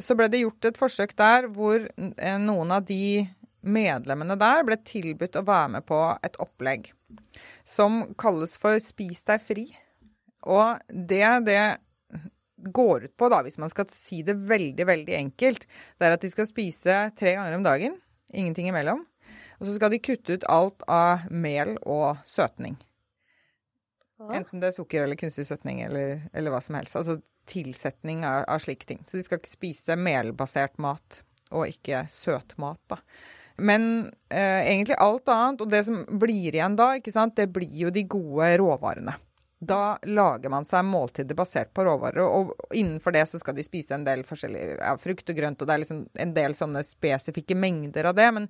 Så ble det gjort et forsøk der hvor eh, noen av de medlemmene der ble tilbudt å være med på et opplegg som kalles for Spis deg fri. Og det det går ut på, da, hvis man skal si det veldig, veldig enkelt, det er at de skal spise tre ganger om dagen. Ingenting imellom. Og så skal de kutte ut alt av mel og søtning. Enten det er sukker eller kunstig søtning eller, eller hva som helst. Altså tilsetning av, av, slike ting. Så de skal ikke spise melbasert mat, og ikke søtmat, da. Men eh, egentlig alt annet, og det som blir igjen da, sant, det blir jo de gode råvarene. Da lager man seg måltider basert på råvarer, og innenfor det så skal de spise en del forskjellig ja, frukt og grønt, og det er liksom en del sånne spesifikke mengder av det, men,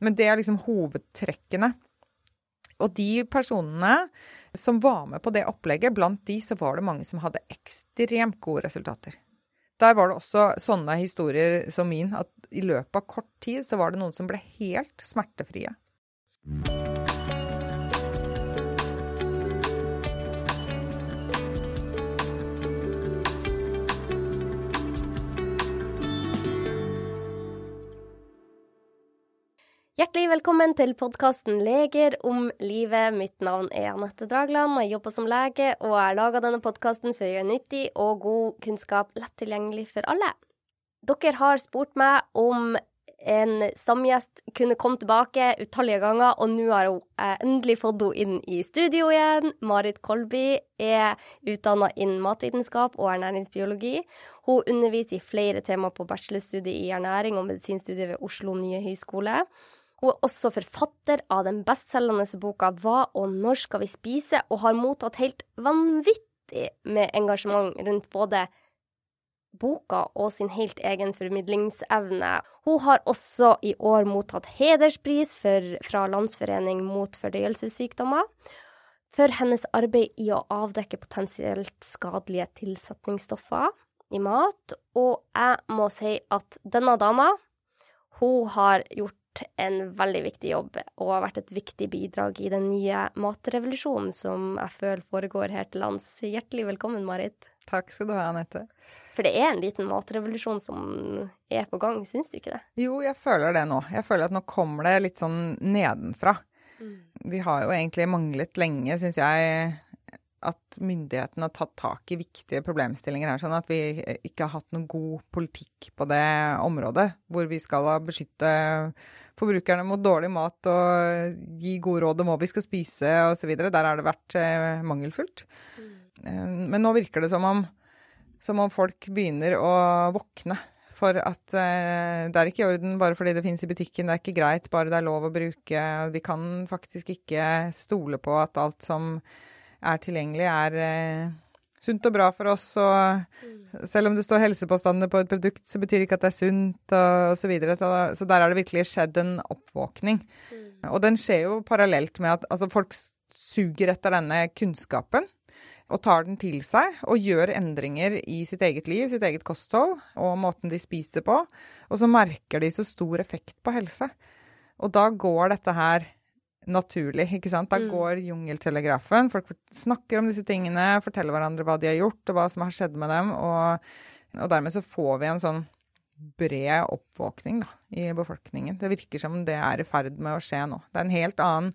men det er liksom hovedtrekkene. Og de personene som var med på det opplegget, blant de så var det mange som hadde ekstremt gode resultater. Der var det også sånne historier som min, at i løpet av kort tid så var det noen som ble helt smertefrie. Hjertelig velkommen til podkasten Leger om livet. Mitt navn er Anette Dragland. Jeg jobber som lege, og jeg lager denne podkasten for å gjøre nyttig og god kunnskap lett tilgjengelig for alle. Dere har spurt meg om en stamgjest kunne komme tilbake utallige ganger, og nå har jeg endelig fått henne inn i studio igjen. Marit Kolby er utdanna innen matvitenskap og ernæringsbiologi. Hun underviser i flere tema på bachelorstudiet i ernæring og medisinstudiet ved Oslo nye høgskole. Hun er også forfatter av den bestselgende boka 'Hva og når skal vi spise?' og har mottatt helt vanvittig med engasjement rundt både boka og sin helt egen formidlingsevne. Hun har også i år mottatt hederspris for, fra Landsforening mot fordøyelsessykdommer for hennes arbeid i å avdekke potensielt skadelige tilsetningsstoffer i mat. Og jeg må si at denne dama, hun har gjort en veldig viktig jobb og har vært et viktig bidrag i den nye matrevolusjonen som jeg føler foregår her til lands. Hjertelig velkommen, Marit. Takk skal du ha, Anette. For det er en liten matrevolusjon som er på gang, syns du ikke det? Jo, jeg føler det nå. Jeg føler at nå kommer det litt sånn nedenfra. Mm. Vi har jo egentlig manglet lenge, syns jeg, at myndighetene har tatt tak i viktige problemstillinger her. Sånn at vi ikke har hatt noen god politikk på det området, hvor vi skal beskytte forbrukerne mot dårlig mat og gi gode råd om hva vi skal spise osv. Der har det vært eh, mangelfullt. Mm. Eh, men nå virker det som om, som om folk begynner å våkne for at eh, det er ikke i orden bare fordi det finnes i butikken. Det er ikke greit bare det er lov å bruke. Vi kan faktisk ikke stole på at alt som er tilgjengelig, er eh, sunt og bra for oss. Og mm. selv om det står helsepåstander på et produkt, så betyr det ikke at det er sunt og osv. Så, videre. så Så der har det virkelig skjedd en oppvåkning. Mm. Og den skjer jo parallelt med at altså, folk suger etter denne kunnskapen. Og tar den til seg og gjør endringer i sitt eget liv, sitt eget kosthold og måten de spiser på. Og så merker de så stor effekt på helse. Og da går dette her naturlig. ikke sant? Da mm. går jungeltelegrafen. Folk snakker om disse tingene, forteller hverandre hva de har gjort, og hva som har skjedd med dem. Og, og dermed så får vi en sånn bred oppvåkning da, i befolkningen. Det virker som det er i ferd med å skje nå. Det er en helt annen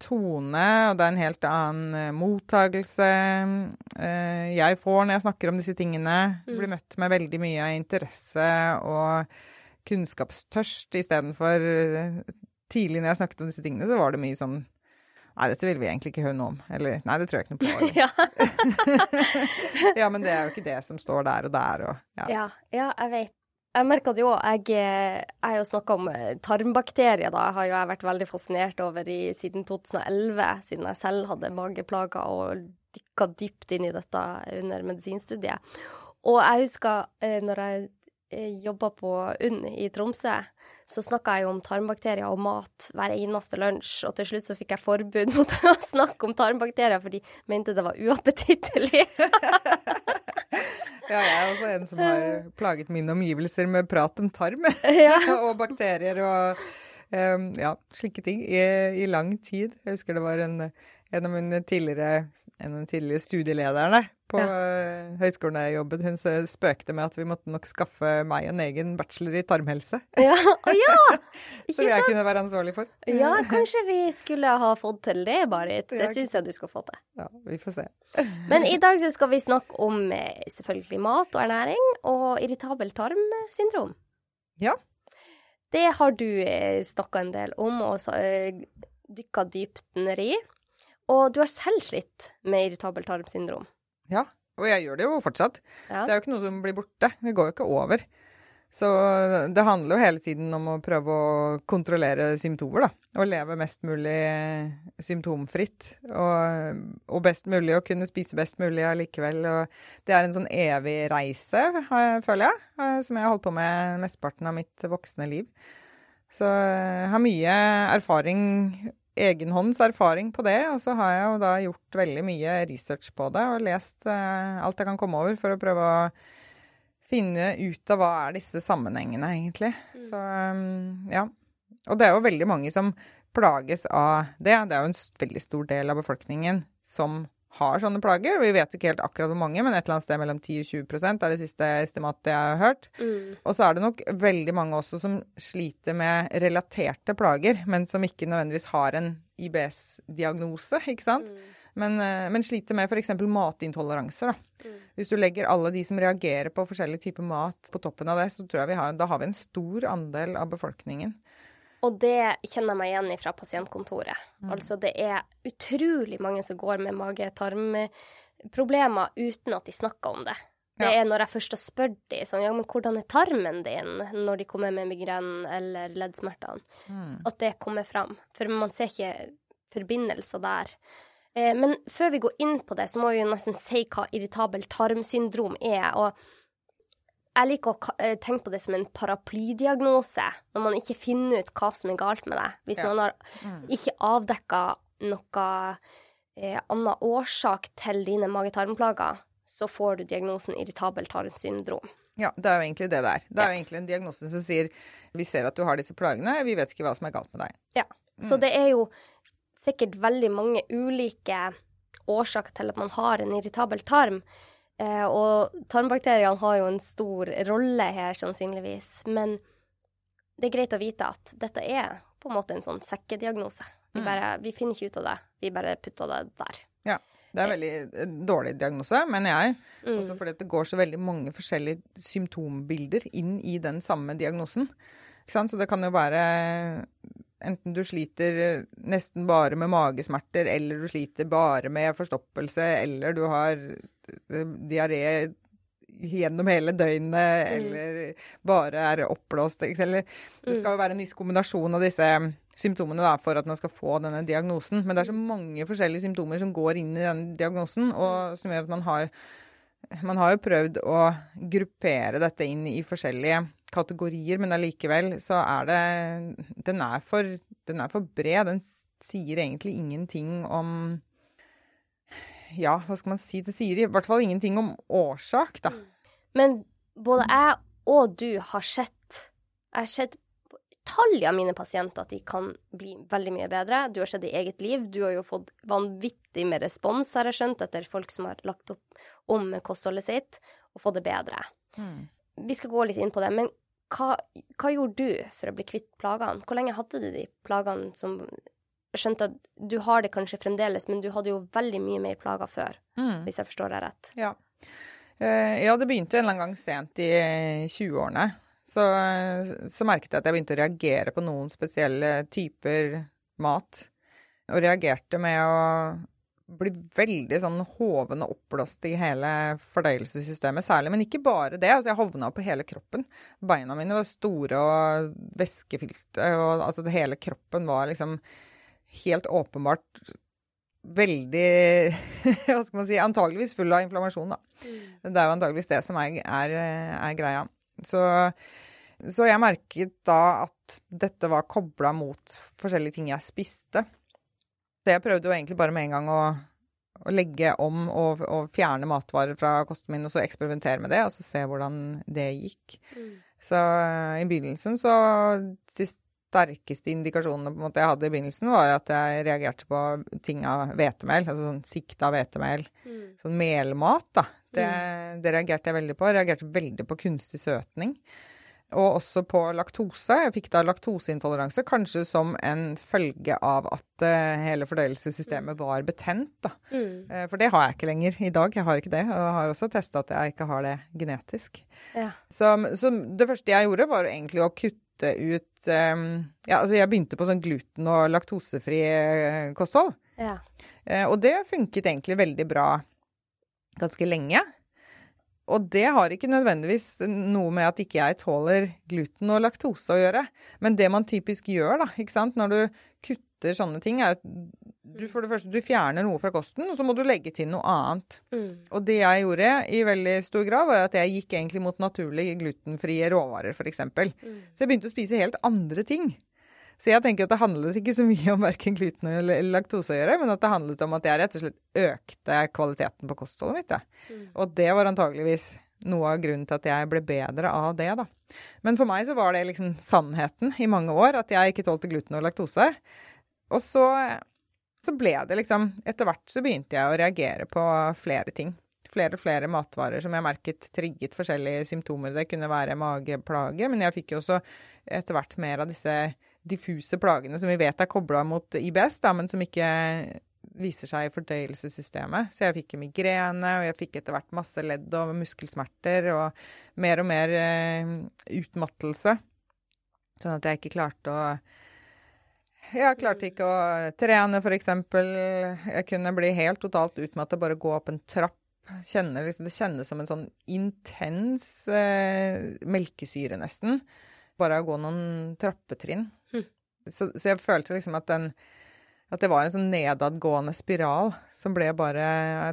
tone, og det er en helt annen uh, mottagelse uh, jeg får når jeg snakker om disse tingene. Mm. Blir møtt med veldig mye interesse og kunnskapstørst istedenfor uh, tidlig når jeg snakket om disse tingene, så var det mye sånn Nei, dette vil vi egentlig ikke høre noe om. Eller nei, det tror jeg ikke noe på. ja. ja, men det er jo ikke det som står der og der og Ja, ja, ja jeg vet. Jeg merka det jo. Jeg, jeg har jo snakka om eh, tarmbakterier. da, har jo jeg vært veldig fascinert over i, siden 2011, siden jeg selv hadde mageplager og dykka dypt inn i dette under medisinstudiet. Og jeg husker eh, når jeg eh, jobba på UNN i Tromsø, så snakka jeg om tarmbakterier og mat hver eneste lunsj, og til slutt så fikk jeg forbud mot å snakke om tarmbakterier, for de mente det var uappetittlig. ja, jeg er også en som har plaget mine omgivelser med prat om tarm og bakterier og um, ja, slike ting i, i, lang tid. Jeg husker det var en, en av mine tidligere en av de tidligere studielederne på ja. Eh, høyskolen jeg jobbet, hun spøkte med at vi måtte nok skaffe meg en egen bachelor i tarmhelse. Ja, oh, ja. Som jeg kunne være ansvarlig for. Ja, kanskje vi skulle ha fått til det, Barit. Det syns jeg du skal få til. Ja, vi får se. Men i dag så skal vi snakke om eh, selvfølgelig mat og ernæring og irritabel tarmsyndrom. Ja. Det har du eh, snakka en del om og dykka dypt ned i. Og du har selv slitt med irritabel tarmsyndrom. Ja, og jeg gjør det jo fortsatt. Ja. Det er jo ikke noe som blir borte. Det går jo ikke over. Så det handler jo hele tiden om å prøve å kontrollere symptomer, da. Og leve mest mulig symptomfritt. Og, og best mulig å kunne spise best mulig allikevel. Og det er en sånn evig reise, føler jeg, eh, som jeg har holdt på med mesteparten av mitt voksne liv. Så jeg har mye erfaring egenhånds erfaring på det. Og så har jeg jo da gjort veldig mye research på det og lest uh, alt jeg kan komme over for å prøve å finne ut av hva er disse sammenhengene, egentlig. Mm. Så um, ja. Og det er jo veldig mange som plages av det. Det er jo en veldig stor del av befolkningen som har sånne plager. Vi vet ikke helt akkurat hvor mange, men et eller annet sted mellom 10 og 20 er det siste estimatet jeg har hørt. Mm. Og så er det nok veldig mange også som sliter med relaterte plager, men som ikke nødvendigvis har en IBS-diagnose, ikke sant. Mm. Men, eh, men, sliter med f.eks. matintoleranser. Da. Mm. Hvis du legger alle de som reagerer på forskjellige typer mat på toppen av det, så tror jeg vi har, da har vi en stor andel av befolkningen og det kjenner jeg meg igjen fra pasientkontoret. Mm. Altså det er utrolig mange som går med mage-tarmproblemer uten at de snakker om det. Det ja. er når jeg først har spurt dem sånn, ja, men hvordan er tarmen din når de kommer med migrenen eller leddsmertene, mm. at det kommer fram. For man ser ikke forbindelser der. Eh, men før vi går inn på det, så må vi jo nesten si hva irritabel tarmsyndrom er. og jeg liker å eh, tenke på det som en paraplydiagnose, når man ikke finner ut hva som er galt med deg. Hvis ja. man har mm. ikke avdekka noe eh, annen årsak til dine mage-tarmplager, så får du diagnosen irritabel tarmsyndrom. Ja, det er jo egentlig det det er. Det er ja. jo egentlig en diagnose som sier vi ser at du har disse plagene, vi vet ikke hva som er galt med deg. Ja, så mm. det er jo sikkert veldig mange ulike årsaker til at man har en irritabel tarm. Eh, og tarmbakteriene har jo en stor rolle her, sannsynligvis. Men det er greit å vite at dette er på en måte en sånn sekkediagnose. Vi, mm. bare, vi finner ikke ut av det, vi bare putter det der. Ja. Det er en veldig dårlig diagnose, mener jeg. Mm. Også fordi det går så veldig mange forskjellige symptombilder inn i den samme diagnosen. Så det kan jo være enten du sliter nesten bare med magesmerter, eller du sliter bare med forstoppelse, eller du har diaré gjennom hele døgnet, mm. eller bare er oppblåst. Eller det skal jo være en viss kombinasjon av disse symptomene da, for at man skal få denne diagnosen. Men det er så mange forskjellige symptomer som går inn i denne diagnosen, og som gjør at man har Man har jo prøvd å gruppere dette inn i forskjellige kategorier, men allikevel så er det Den er for, den er for bred. Den sier egentlig ingenting om ja, hva skal man si? Det sier i hvert fall ingenting om årsak, da. Mm. Men både jeg og du har sett Jeg har sett utallige av mine pasienter at de kan bli veldig mye bedre. Du har sett det i eget liv. Du har jo fått vanvittig med respons, har jeg skjønt, etter folk som har lagt opp om kostholdet sitt, og fått det bedre. Mm. Vi skal gå litt inn på det. Men hva, hva, gjorde du for å bli kvitt plagene? Hvor lenge hadde du de plagene som skjønte at du har det kanskje fremdeles, men du hadde jo veldig mye mer plager før, mm. hvis jeg forstår deg rett. Ja. Uh, ja, det begynte en eller annen gang sent i 20-årene. Så, så, merket jeg at jeg begynte å reagere på noen spesielle typer mat. Og reagerte med å bli veldig sånn hoven og oppblåst i hele fordøyelsessystemet særlig. Men ikke bare det. altså Jeg hovna på hele kroppen. Beina mine var store og væskefylte. Og altså hele kroppen var liksom helt åpenbart veldig Hva skal man si Antageligvis full av inflammasjon, da. Mm. Det er jo antageligvis det som er, er, er greia. Så, så, jeg merket da at dette var kobla mot forskjellige ting jeg spiste. Så jeg prøvde jo egentlig bare med en gang å, å legge om og, og, fjerne matvarer fra kosten min, og så eksperimentere med det, og så se hvordan det gikk. Mm. Så i begynnelsen så De sterkeste indikasjonene på en måte jeg hadde i begynnelsen, var at jeg reagerte på ting av hvetemel. Altså sånn sikta hvetemel. Mm. Sånn melmat, da. Det, mm. det, reagerte jeg veldig på. Jeg reagerte veldig på kunstig søtning. Og også på laktose. Jeg fikk da laktoseintoleranse, kanskje som en følge av at uh, hele fordøyelsessystemet var betent. Da. Mm. Uh, for det har jeg ikke lenger i dag. Jeg har ikke det. Og jeg har også testa at jeg ikke har det genetisk. Ja. Så, så, det første jeg gjorde, var egentlig å kutte ut um, Ja, altså jeg begynte på sånn gluten- og laktosefri kosthold. Ja. og det funket egentlig veldig bra ganske lenge. Og det har ikke nødvendigvis noe med at ikke jeg tåler gluten og laktose å gjøre. Men det man typisk gjør da, ikke sant, når du kutter sånne ting, er at du for det første du fjerner noe fra kosten, og så må du legge til noe annet. Mm. Og det jeg gjorde i veldig stor grad, var at jeg gikk egentlig mot naturlige glutenfrie råvarer, f.eks. Mm. Så jeg begynte å spise helt andre ting. Så jeg tenker at det handlet ikke så mye om verken gluten eller laktose å gjøre, men at det handlet om at jeg rett og slett økte kvaliteten på kostholdet mitt. Ja. Mm. Og det var antageligvis noe av grunnen til at jeg ble bedre av det, da. Men for meg så var det liksom sannheten i mange år, at jeg ikke tålte gluten og laktose. Og så, så ble det liksom Etter hvert så begynte jeg å reagere på flere ting flere og flere matvarer som jeg merket trigget forskjellige symptomer. Det kunne være mageplager, men jeg fikk jo også etter hvert mer av disse diffuse plagene som vi vet er kobla mot IBS, da, men som ikke viser seg i fordøyelsessystemet. Så jeg fikk migrene, og jeg fikk etter hvert masse ledd og muskelsmerter og mer og mer eh, utmattelse. Sånn at jeg ikke klarte å Jeg klarte ikke å trene, f.eks. Jeg kunne bli helt totalt utmattet, bare gå opp en trapp. Kjenne, liksom, det kjennes som en sånn intens eh, melkesyre, nesten bare å gå noen trappetrinn. Så, så, jeg følte liksom at den at det var en sånn nedadgående spiral som ble bare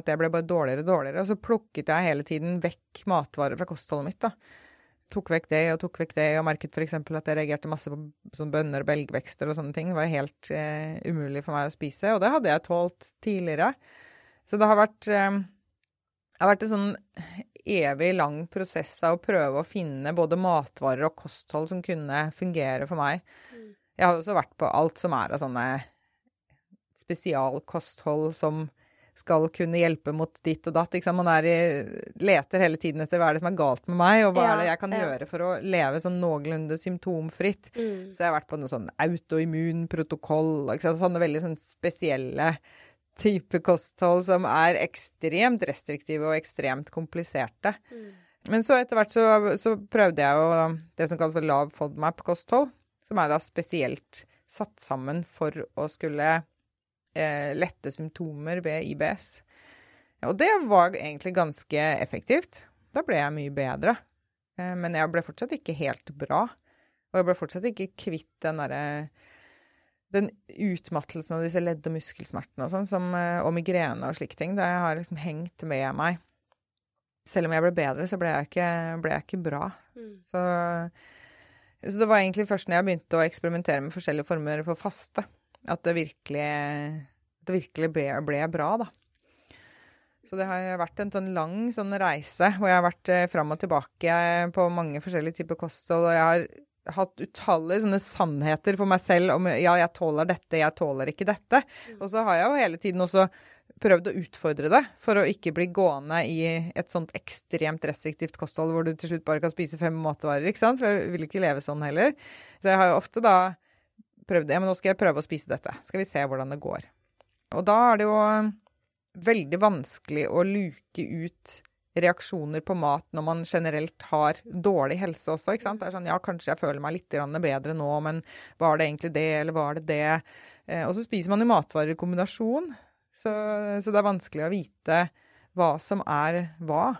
At jeg ble bare dårligere og dårligere. Og så plukket jeg hele tiden vekk matvarer fra kostholdet mitt. da. Tok vekk det og tok vekk det, og merket f.eks. at jeg reagerte masse på sånn bønner og belgvekster og sånne ting. Det var helt eh, umulig for meg å spise. Og det hadde jeg tålt tidligere. Så det har vært eh, det har vært en sånn evig lang prosess av å prøve å finne både matvarer og kosthold som kunne fungere for meg. Jeg har også vært på alt som er av sånne spesialkosthold som skal kunne hjelpe mot ditt og datt. Man i, leter hele tiden etter hva er det som er galt med meg, og hva ja, er det jeg kan ja. gjøre for å leve sånn noenlunde symptomfritt. Mm. Så jeg har vært på noe sånn autoimmunprotokoll, sånne veldig sånn spesielle type kosthold som er ekstremt restriktive og ekstremt kompliserte. Mm. Men så etter hvert så, så, prøvde jeg jo det som kalles for lav FODMAP-kosthold, som er da spesielt satt sammen for å skulle eh, lette symptomer ved IBS. Og det var egentlig ganske effektivt. Da ble jeg mye bedre. Eh, men jeg ble fortsatt ikke helt bra. Og jeg ble fortsatt ikke kvitt den derre den utmattelsen av disse ledd- og muskelsmertene og sånn, eh, og migrene og slike ting, det har liksom hengt med meg. Selv om jeg ble bedre, så ble jeg ikke, ble jeg ikke bra. Mm. Så, så, det var egentlig først når jeg begynte å eksperimentere med forskjellige former for faste, at det virkelig, det virkelig ble, ble, bra, da. Så det har vært en sånn lang sånn reise hvor jeg har vært eh, fram og tilbake på mange forskjellige typer kosthold. Og jeg har hatt utallige sånne sannheter for meg selv om ja, jeg tåler dette, jeg tåler ikke dette. Mm. Og så har jeg jo hele tiden også prøvd å utfordre det, for å ikke bli gående i et sånt ekstremt restriktivt kosthold hvor du til slutt bare kan spise fem matvarer, ikke sant? For jeg vil ikke leve sånn heller. Så jeg har jo ofte da prøvd Ja, men nå skal jeg prøve å spise dette. Skal vi se hvordan det går. Og da er det jo veldig vanskelig å luke ut reaksjoner på mat når man generelt har dårlig helse også. ikke sant? Det er sånn, Ja, kanskje jeg føler meg litt bedre nå, men var det egentlig det, eller var det det? Eh, og så spiser man jo matvarer i kombinasjon, så, så, det er vanskelig å vite hva som er hva.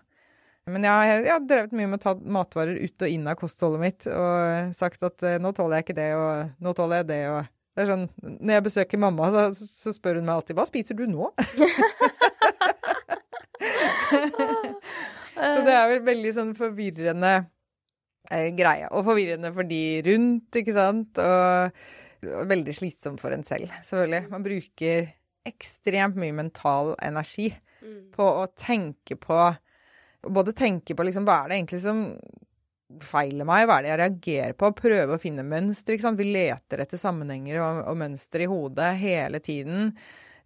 Men jeg, jeg har drevet mye med å ta matvarer ut og inn av kostholdet mitt og sagt at eh, nå tåler jeg ikke det, og nå tåler jeg det, og det er sånn, Når jeg besøker mamma, så, så spør hun meg alltid 'Hva spiser du nå?' Så det er vel veldig sånn forvirrende eh, greie. Og forvirrende for de rundt, ikke sant. Og, og veldig slitsom for en selv, selvfølgelig. Man bruker ekstremt mye mental energi mm. på å tenke på Både tenke på liksom hva er det egentlig som feiler meg? Hva er det jeg reagerer på? Prøve å finne mønster. ikke sant? Vi leter etter sammenhenger og, og mønster i hodet hele tiden.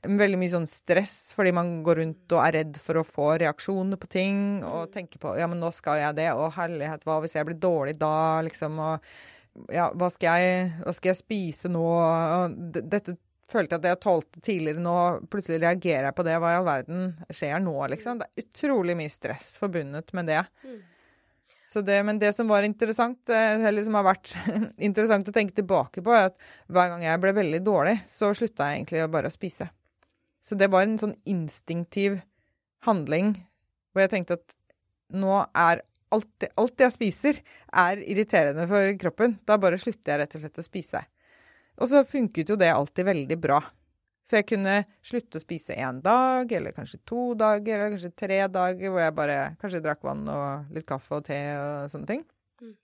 Veldig mye sånn stress fordi man går rundt og er redd for å få reaksjoner på ting. Og tenker på ja, men nå skal jeg det. og herlighet, hva hvis jeg blir dårlig da? liksom, og ja, hva skal jeg, hva skal jeg spise nå? Og dette følte at jeg tålte tidligere. Nå plutselig reagerer jeg på det. Hva i all verden skjer nå, liksom? Det er utrolig mye stress forbundet med det. Mm. Det, men det som var interessant, eh, eller som har vært interessant å tenke tilbake på, er at hver gang jeg ble veldig dårlig, så slutta jeg egentlig bare å spise. Så det var en sånn instinktiv handling hvor jeg tenkte at nå er alt, alt jeg spiser, er irriterende for kroppen. Da bare slutter jeg rett og slett å spise. Og så funket jo det alltid veldig bra. Så jeg kunne slutte å spise én dag, eller kanskje to dager, eller kanskje tre dager, hvor jeg bare kanskje drakk vann og litt kaffe og te og sånne ting. Mm.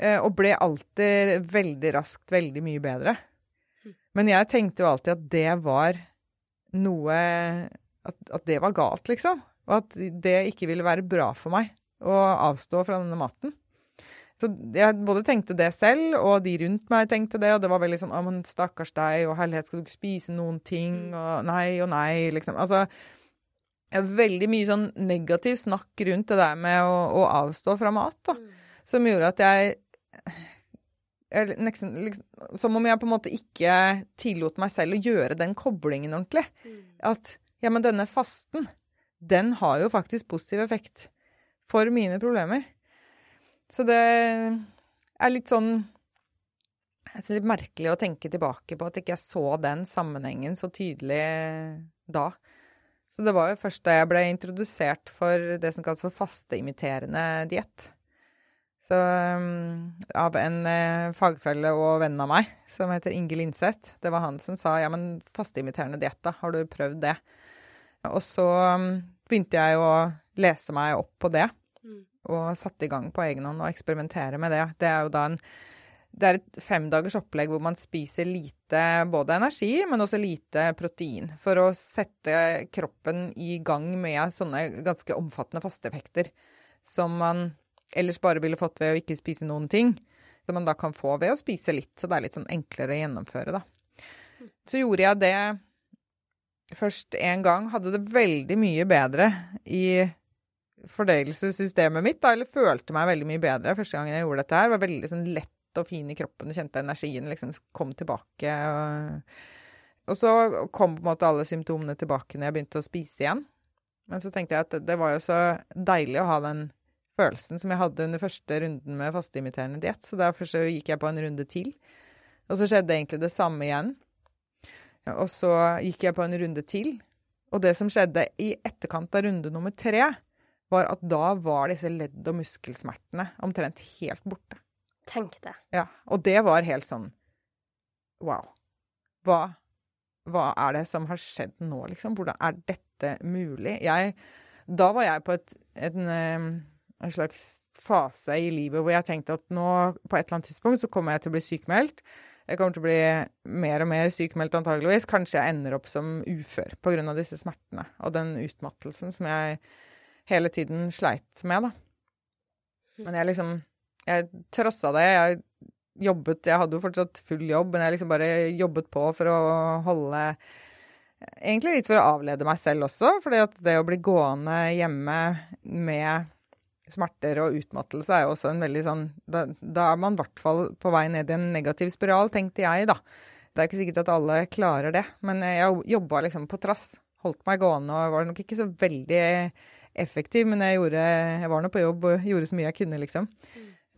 Eh, og ble alltid veldig raskt veldig mye bedre. Mm. Men jeg tenkte jo alltid at det var noe at, at, det var galt, liksom. Og at det ikke ville være bra for meg å avstå fra denne maten. Så jeg både tenkte det selv, og de rundt meg tenkte det. Og det var veldig sånn 'Å, men stakkars deg, og herlighet, skal du ikke spise noen ting?' Mm. Og nei og nei, liksom. Altså Veldig mye sånn negativ snakk rundt det der med å, å avstå fra mat, da. Mm. Som gjorde at jeg, jeg liksom, liksom, Som om jeg på en måte ikke tillot meg selv å gjøre den koblingen ordentlig. Mm. At ja, men denne fasten, den har jo faktisk positiv effekt for mine problemer. Så det er litt sånn det er merkelig å tenke tilbake på at ikke jeg så den sammenhengen så tydelig da. Så det var jo først da jeg ble introdusert for det som kalles for fasteimiterende diett. Så um, av en uh, fagfelle og venn av meg som heter Inge Linseth. Det var han som sa ja, men fasteimiterende diett, da. Har du prøvd det? Og så um, begynte jeg å lese meg opp på det og satte i gang på egen hånd og eksperimentere med det. Det er jo da en det er et femdagers opplegg hvor man spiser lite både energi, men også lite protein. For å sette kroppen i gang med sånne ganske omfattende fasteeffekter som man ellers bare ville fått ved å ikke spise noen ting. Som man da kan få ved å spise litt. Så det er litt sånn enklere å gjennomføre, da. Så gjorde jeg det først én gang. Hadde det veldig mye bedre i fordøyelsessystemet mitt, da, eller følte meg veldig mye bedre første gangen jeg gjorde dette her. Var veldig sånn lett og fin i kroppen, kjente energien liksom kom tilbake. Og, og, så kom på en måte alle symptomene tilbake når jeg begynte å spise igjen. Men så tenkte jeg at det var jo så deilig å ha den følelsen som jeg hadde under første runden med fasteimiterende diett, så derfor så gikk jeg på en runde til. Og så skjedde egentlig det samme igjen. Og så gikk jeg på en runde til. Og det som skjedde i etterkant av runde nummer tre, var at da var disse ledd- og muskelsmertene omtrent helt borte. Tenk det. Ja, Og det var helt sånn Wow. Hva, hva er det som har skjedd nå, liksom? Hvordan er dette mulig? Jeg, da var jeg på et, en, en slags fase i livet hvor jeg tenkte at nå, på et eller annet tidspunkt, så kommer jeg til å bli sykmeldt. Jeg kommer til å bli mer og mer sykmeldt antageligvis. Kanskje jeg ender opp som ufør pga. disse smertene og den utmattelsen som jeg hele tiden sleit med, da. Men jeg liksom Jeg trossa det. Jeg jobbet Jeg hadde jo fortsatt full jobb, men jeg liksom bare jobbet på for å holde Egentlig litt for å avlede meg selv også, fordi at det å bli gående hjemme med smerter og utmattelse er jo også en veldig sånn Da, da er man i hvert fall på vei ned i en negativ spiral, tenkte jeg, da. Det er ikke sikkert at alle klarer det, men jeg jobba liksom på trass. Holdt meg gående og var nok ikke så veldig effektiv, men jeg, gjorde, jeg var nå på jobb og gjorde så mye jeg kunne, liksom.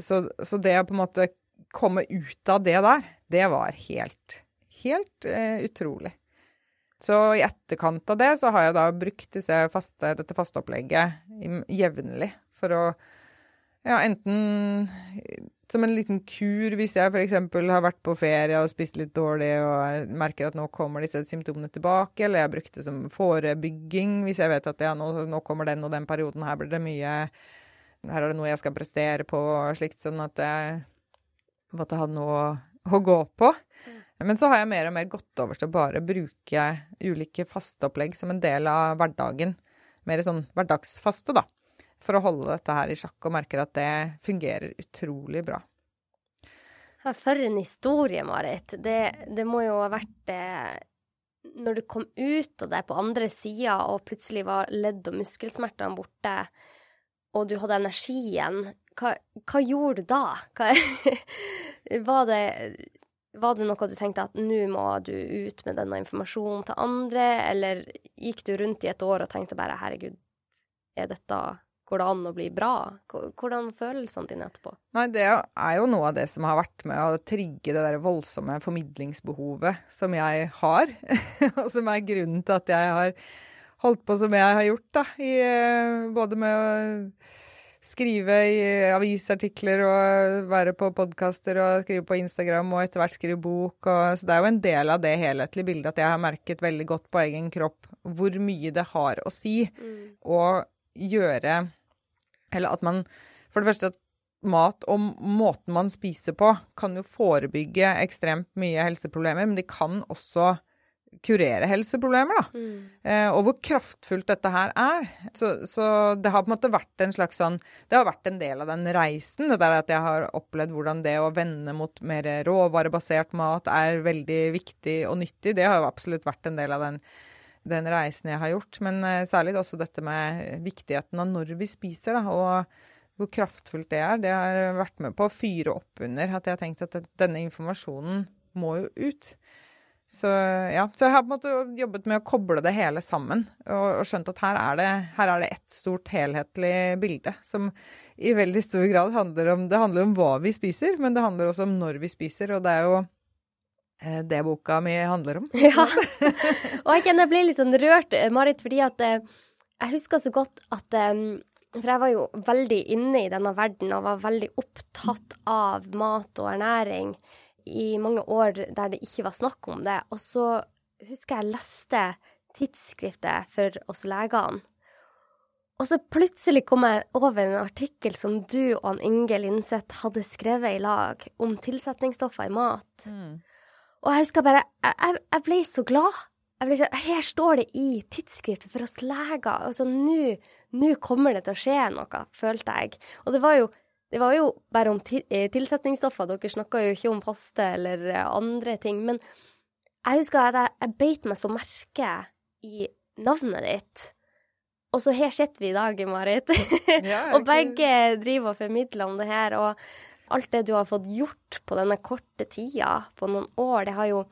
Så, så, det å på en måte komme ut av det der, det var helt, helt eh, utrolig. Så i etterkant av det så har jeg da brukt faste, dette fasteopplegget jevnlig for å ja, enten som en liten kur hvis jeg f.eks. har vært på ferie og spist litt dårlig og merker at nå kommer disse symptomene tilbake, eller jeg brukte det som forebygging hvis jeg vet at ja, nå, nå, kommer den og den perioden, her blir det mye Her er det noe jeg skal prestere på og slikt, sånn at jeg måtte ha noe å gå på. Men så har jeg mer og mer gått over til å bare bruke ulike fasteopplegg som en del av hverdagen. Mer sånn hverdagsfaste, da. For å holde dette her i sjakk, og merker at det fungerer utrolig bra. For en historie, Marit. Det, det må jo ha vært eh, Når du kom ut av det på andre sida, og plutselig var ledd- og muskelsmertene borte, og du hadde energien, hva, hva gjorde du da? Hva, var, det, var det noe du tenkte at nå må du ut med denne informasjonen til andre, eller gikk du rundt i et år og tenkte bare herregud, er dette Går det an å bli bra? Hvordan følelsene dine etterpå? Nei, Det er jo noe av det som har vært med å trigge det der voldsomme formidlingsbehovet som jeg har. og som er grunnen til at jeg har holdt på som jeg har gjort, da. I, eh, både med å skrive i avisartikler og være på podkaster og skrive på Instagram og etter hvert skrive bok. Og, så det er jo en del av det helhetlige bildet at jeg har merket veldig godt på egen kropp hvor mye det har å si mm. å gjøre eller at man For det første at mat og måten man spiser på, kan jo forebygge ekstremt mye helseproblemer, men de kan også kurere helseproblemer, da. Mm. Eh, og hvor kraftfullt dette her er. Så, så, det har på en måte vært en slags sånn Det har vært en del av den reisen. Det der at jeg har opplevd hvordan det å vende mot mer råvarebasert mat er veldig viktig og nyttig. Det har jo absolutt vært en del av den, den reisen jeg har gjort. Men eh, særlig også dette med viktigheten av når vi spiser, da. Og hvor kraftfullt det er. Det har vært med på å fyre opp under at jeg har tenkt at denne informasjonen må jo ut. Så ja, så jeg har på en måte jobbet med å koble det hele sammen, og, og skjønt at her er, det, her er det ett stort helhetlig bilde som i veldig stor grad handler om Det handler om hva vi spiser, men det handler også om når vi spiser, og det er jo det boka mi handler om. Ja. Og jeg kjenner jeg ble litt sånn rørt, Marit, fordi at eh, jeg husker så godt at for jeg var jo veldig inne i denne verden og var veldig opptatt av mat og ernæring i mange år der det ikke var snakk om det. Og så husker jeg leste tidsskriftet for oss legene. Og så plutselig kom jeg over en artikkel som du og Inge Linseth hadde skrevet i lag om tilsetningsstoffer i mat. Mm. Og jeg husker bare Jeg, jeg ble så glad. Ble så, her står det i tidsskriftet for oss leger. Altså, nå kommer det til å skje noe, følte jeg. Og det var jo, det var jo bare om eh, tilsetningsstoffer. Dere snakka jo ikke om faste eller eh, andre ting. Men jeg husker at jeg, jeg beit meg så merke i navnet ditt. Og så her sitter vi i dag, Marit. Ja, og begge driver og formidler om det her. Og alt det du har fått gjort på denne korte tida, på noen år, det har jo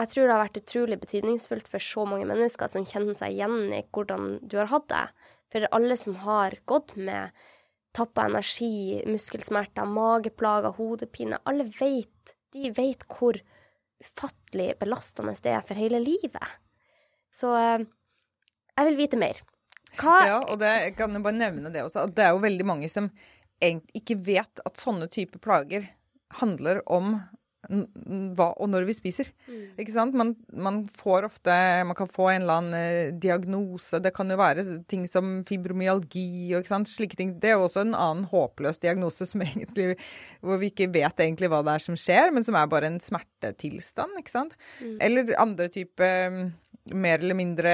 jeg tror det har vært utrolig betydningsfullt for så mange mennesker som kjenner seg igjen i hvordan du har hatt det. For alle som har gått med tappa energi, muskelsmerter, mageplager, hodepine, alle vet, de vet hvor ufattelig belastende det er for hele livet. Så eh, jeg vil vite mer. Hva Ja, og det, jeg kan jo bare nevne det også, det er jo veldig mange som ikke vet at sånne typer plager handler om hva og når vi spiser. Mm. Ikke sant? Man, man, får ofte Man kan få en eller annen eh, diagnose. Det kan jo være ting som fibromyalgi og ikke sant? slike ting. Det er jo også en annen håpløs diagnose som egentlig, hvor vi ikke vet egentlig hva det er som skjer, men som er bare en smertetilstand. ikke sant? Mm. Eller andre typer mer eller mindre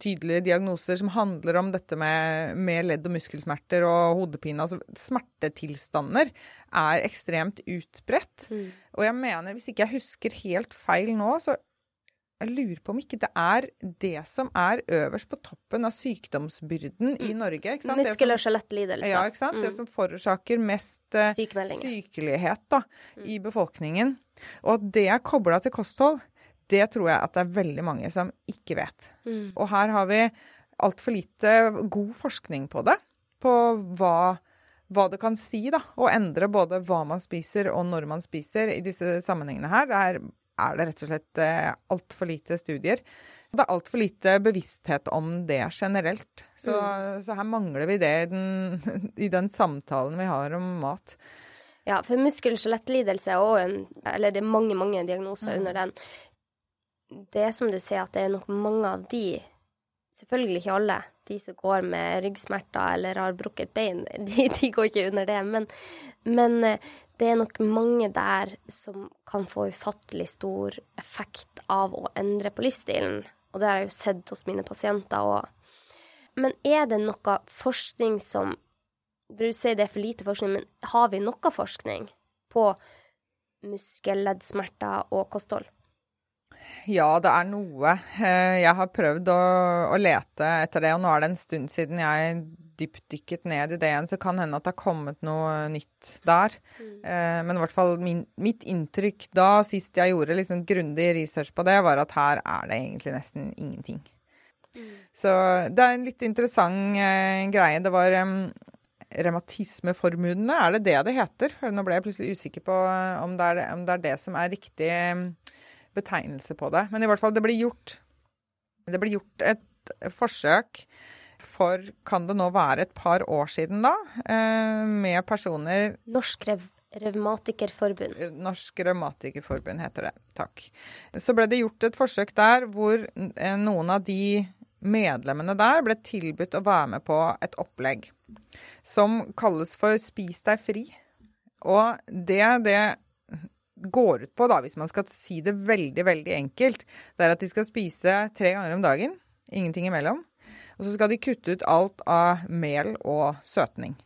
tydelige diagnoser som handler om dette med, med ledd- og muskelsmerter og hodepine. Altså smertetilstander er ekstremt utbredt. Mm. Og jeg mener, hvis ikke jeg husker helt feil nå, så jeg lurer på om ikke det er det som er øverst på toppen av sykdomsbyrden mm. i Norge. ikke sant? Muskel- og skjelettlidelser. Ja, ikke sant? Mm. Det som forårsaker mest uh, sykelighet da, mm. i befolkningen. Og at det er kobla til kosthold, det tror jeg at det er veldig mange som ikke vet. Mm. Og her har vi altfor lite god forskning på det. På hva, hva, det kan si da, å endre både hva man spiser og når man spiser i disse sammenhengene her. Der er det rett og slett eh, altfor lite studier. Det er altfor lite bevissthet om det generelt. Så, mm. så her mangler vi det i den, i den, samtalen vi har om mat. Ja, for muskel- og skjelettlidelse er òg en Eller det er mange, mange diagnoser mm. under den det er som du sier, at det er nok mange av de, selvfølgelig ikke alle, de som går med ryggsmerter eller har brukket bein, de, de går ikke under det. Men, men, eh, det er nok mange der som kan få ufattelig stor effekt av å endre på livsstilen. Og det har jeg jo sett hos mine pasienter òg. men er det noe forskning som Du sier det er for lite forskning, men har vi noe forskning på muskelleddsmerter og kosthold? Ja, det er noe. Eh, jeg har prøvd å, å, lete etter det, og nå er det en stund siden jeg dypdykket ned i det igjen, så kan hende at det har kommet noe nytt der. Mm. Eh, men i hvert fall min, mitt inntrykk da, sist jeg gjorde liksom grundig research på det, var at her er det egentlig nesten ingenting. Mm. Så det er en litt interessant eh, greie. Det var um, revmatismeforbundene, er det det det heter? Nå ble jeg plutselig usikker på eh, om det er, om det, er det, som er riktig betegnelse på det. Men i hvert fall, det blir gjort, det ble gjort et forsøk for kan det nå være et par år siden, da, eh, med personer Norsk rev Revmatikerforbund. Norsk Revmatikerforbund heter det. Takk. Så ble det gjort et forsøk der hvor eh, noen av de medlemmene der ble tilbudt å være med på et opplegg som kalles for Spis deg fri. Og det det går ut på, da, hvis man skal si det veldig, veldig enkelt, det er at de skal spise tre ganger om dagen. Ingenting imellom. Og så skal de kutte ut alt av mel og søtning.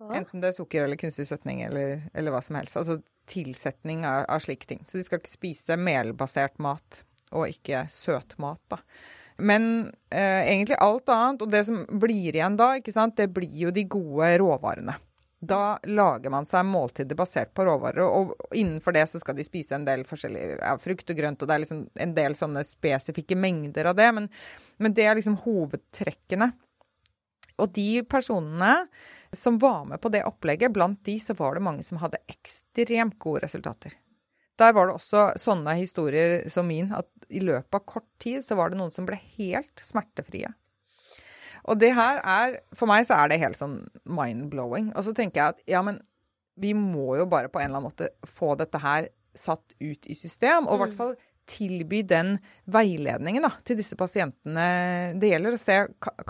Enten det er sukker eller kunstig søtning eller, eller hva som helst. Altså tilsetning av, av, slike ting. Så de skal ikke spise melbasert mat, og ikke søtmat, da. Men eh, egentlig alt annet, og det som blir igjen da, det blir jo de gode råvarene. Da lager man seg måltider basert på råvarer, og innenfor det så skal de spise en del forskjellig ja, frukt og grønt, og det er liksom en del sånne spesifikke mengder av det, men, men det er liksom hovedtrekkene. Og de personene som var med på det opplegget, blant de så var det mange som hadde ekstremt gode resultater. Der var det også sånne historier som min, at i løpet av kort tid så var det noen som ble helt smertefrie. Og det her er For meg så er det helt sånn mind-blowing. Og så tenker jeg at ja, men vi må jo bare på en eller annen måte få dette her satt ut i system. Og i hvert mm. fall tilby den veiledningen da, til disse pasientene det gjelder. Og se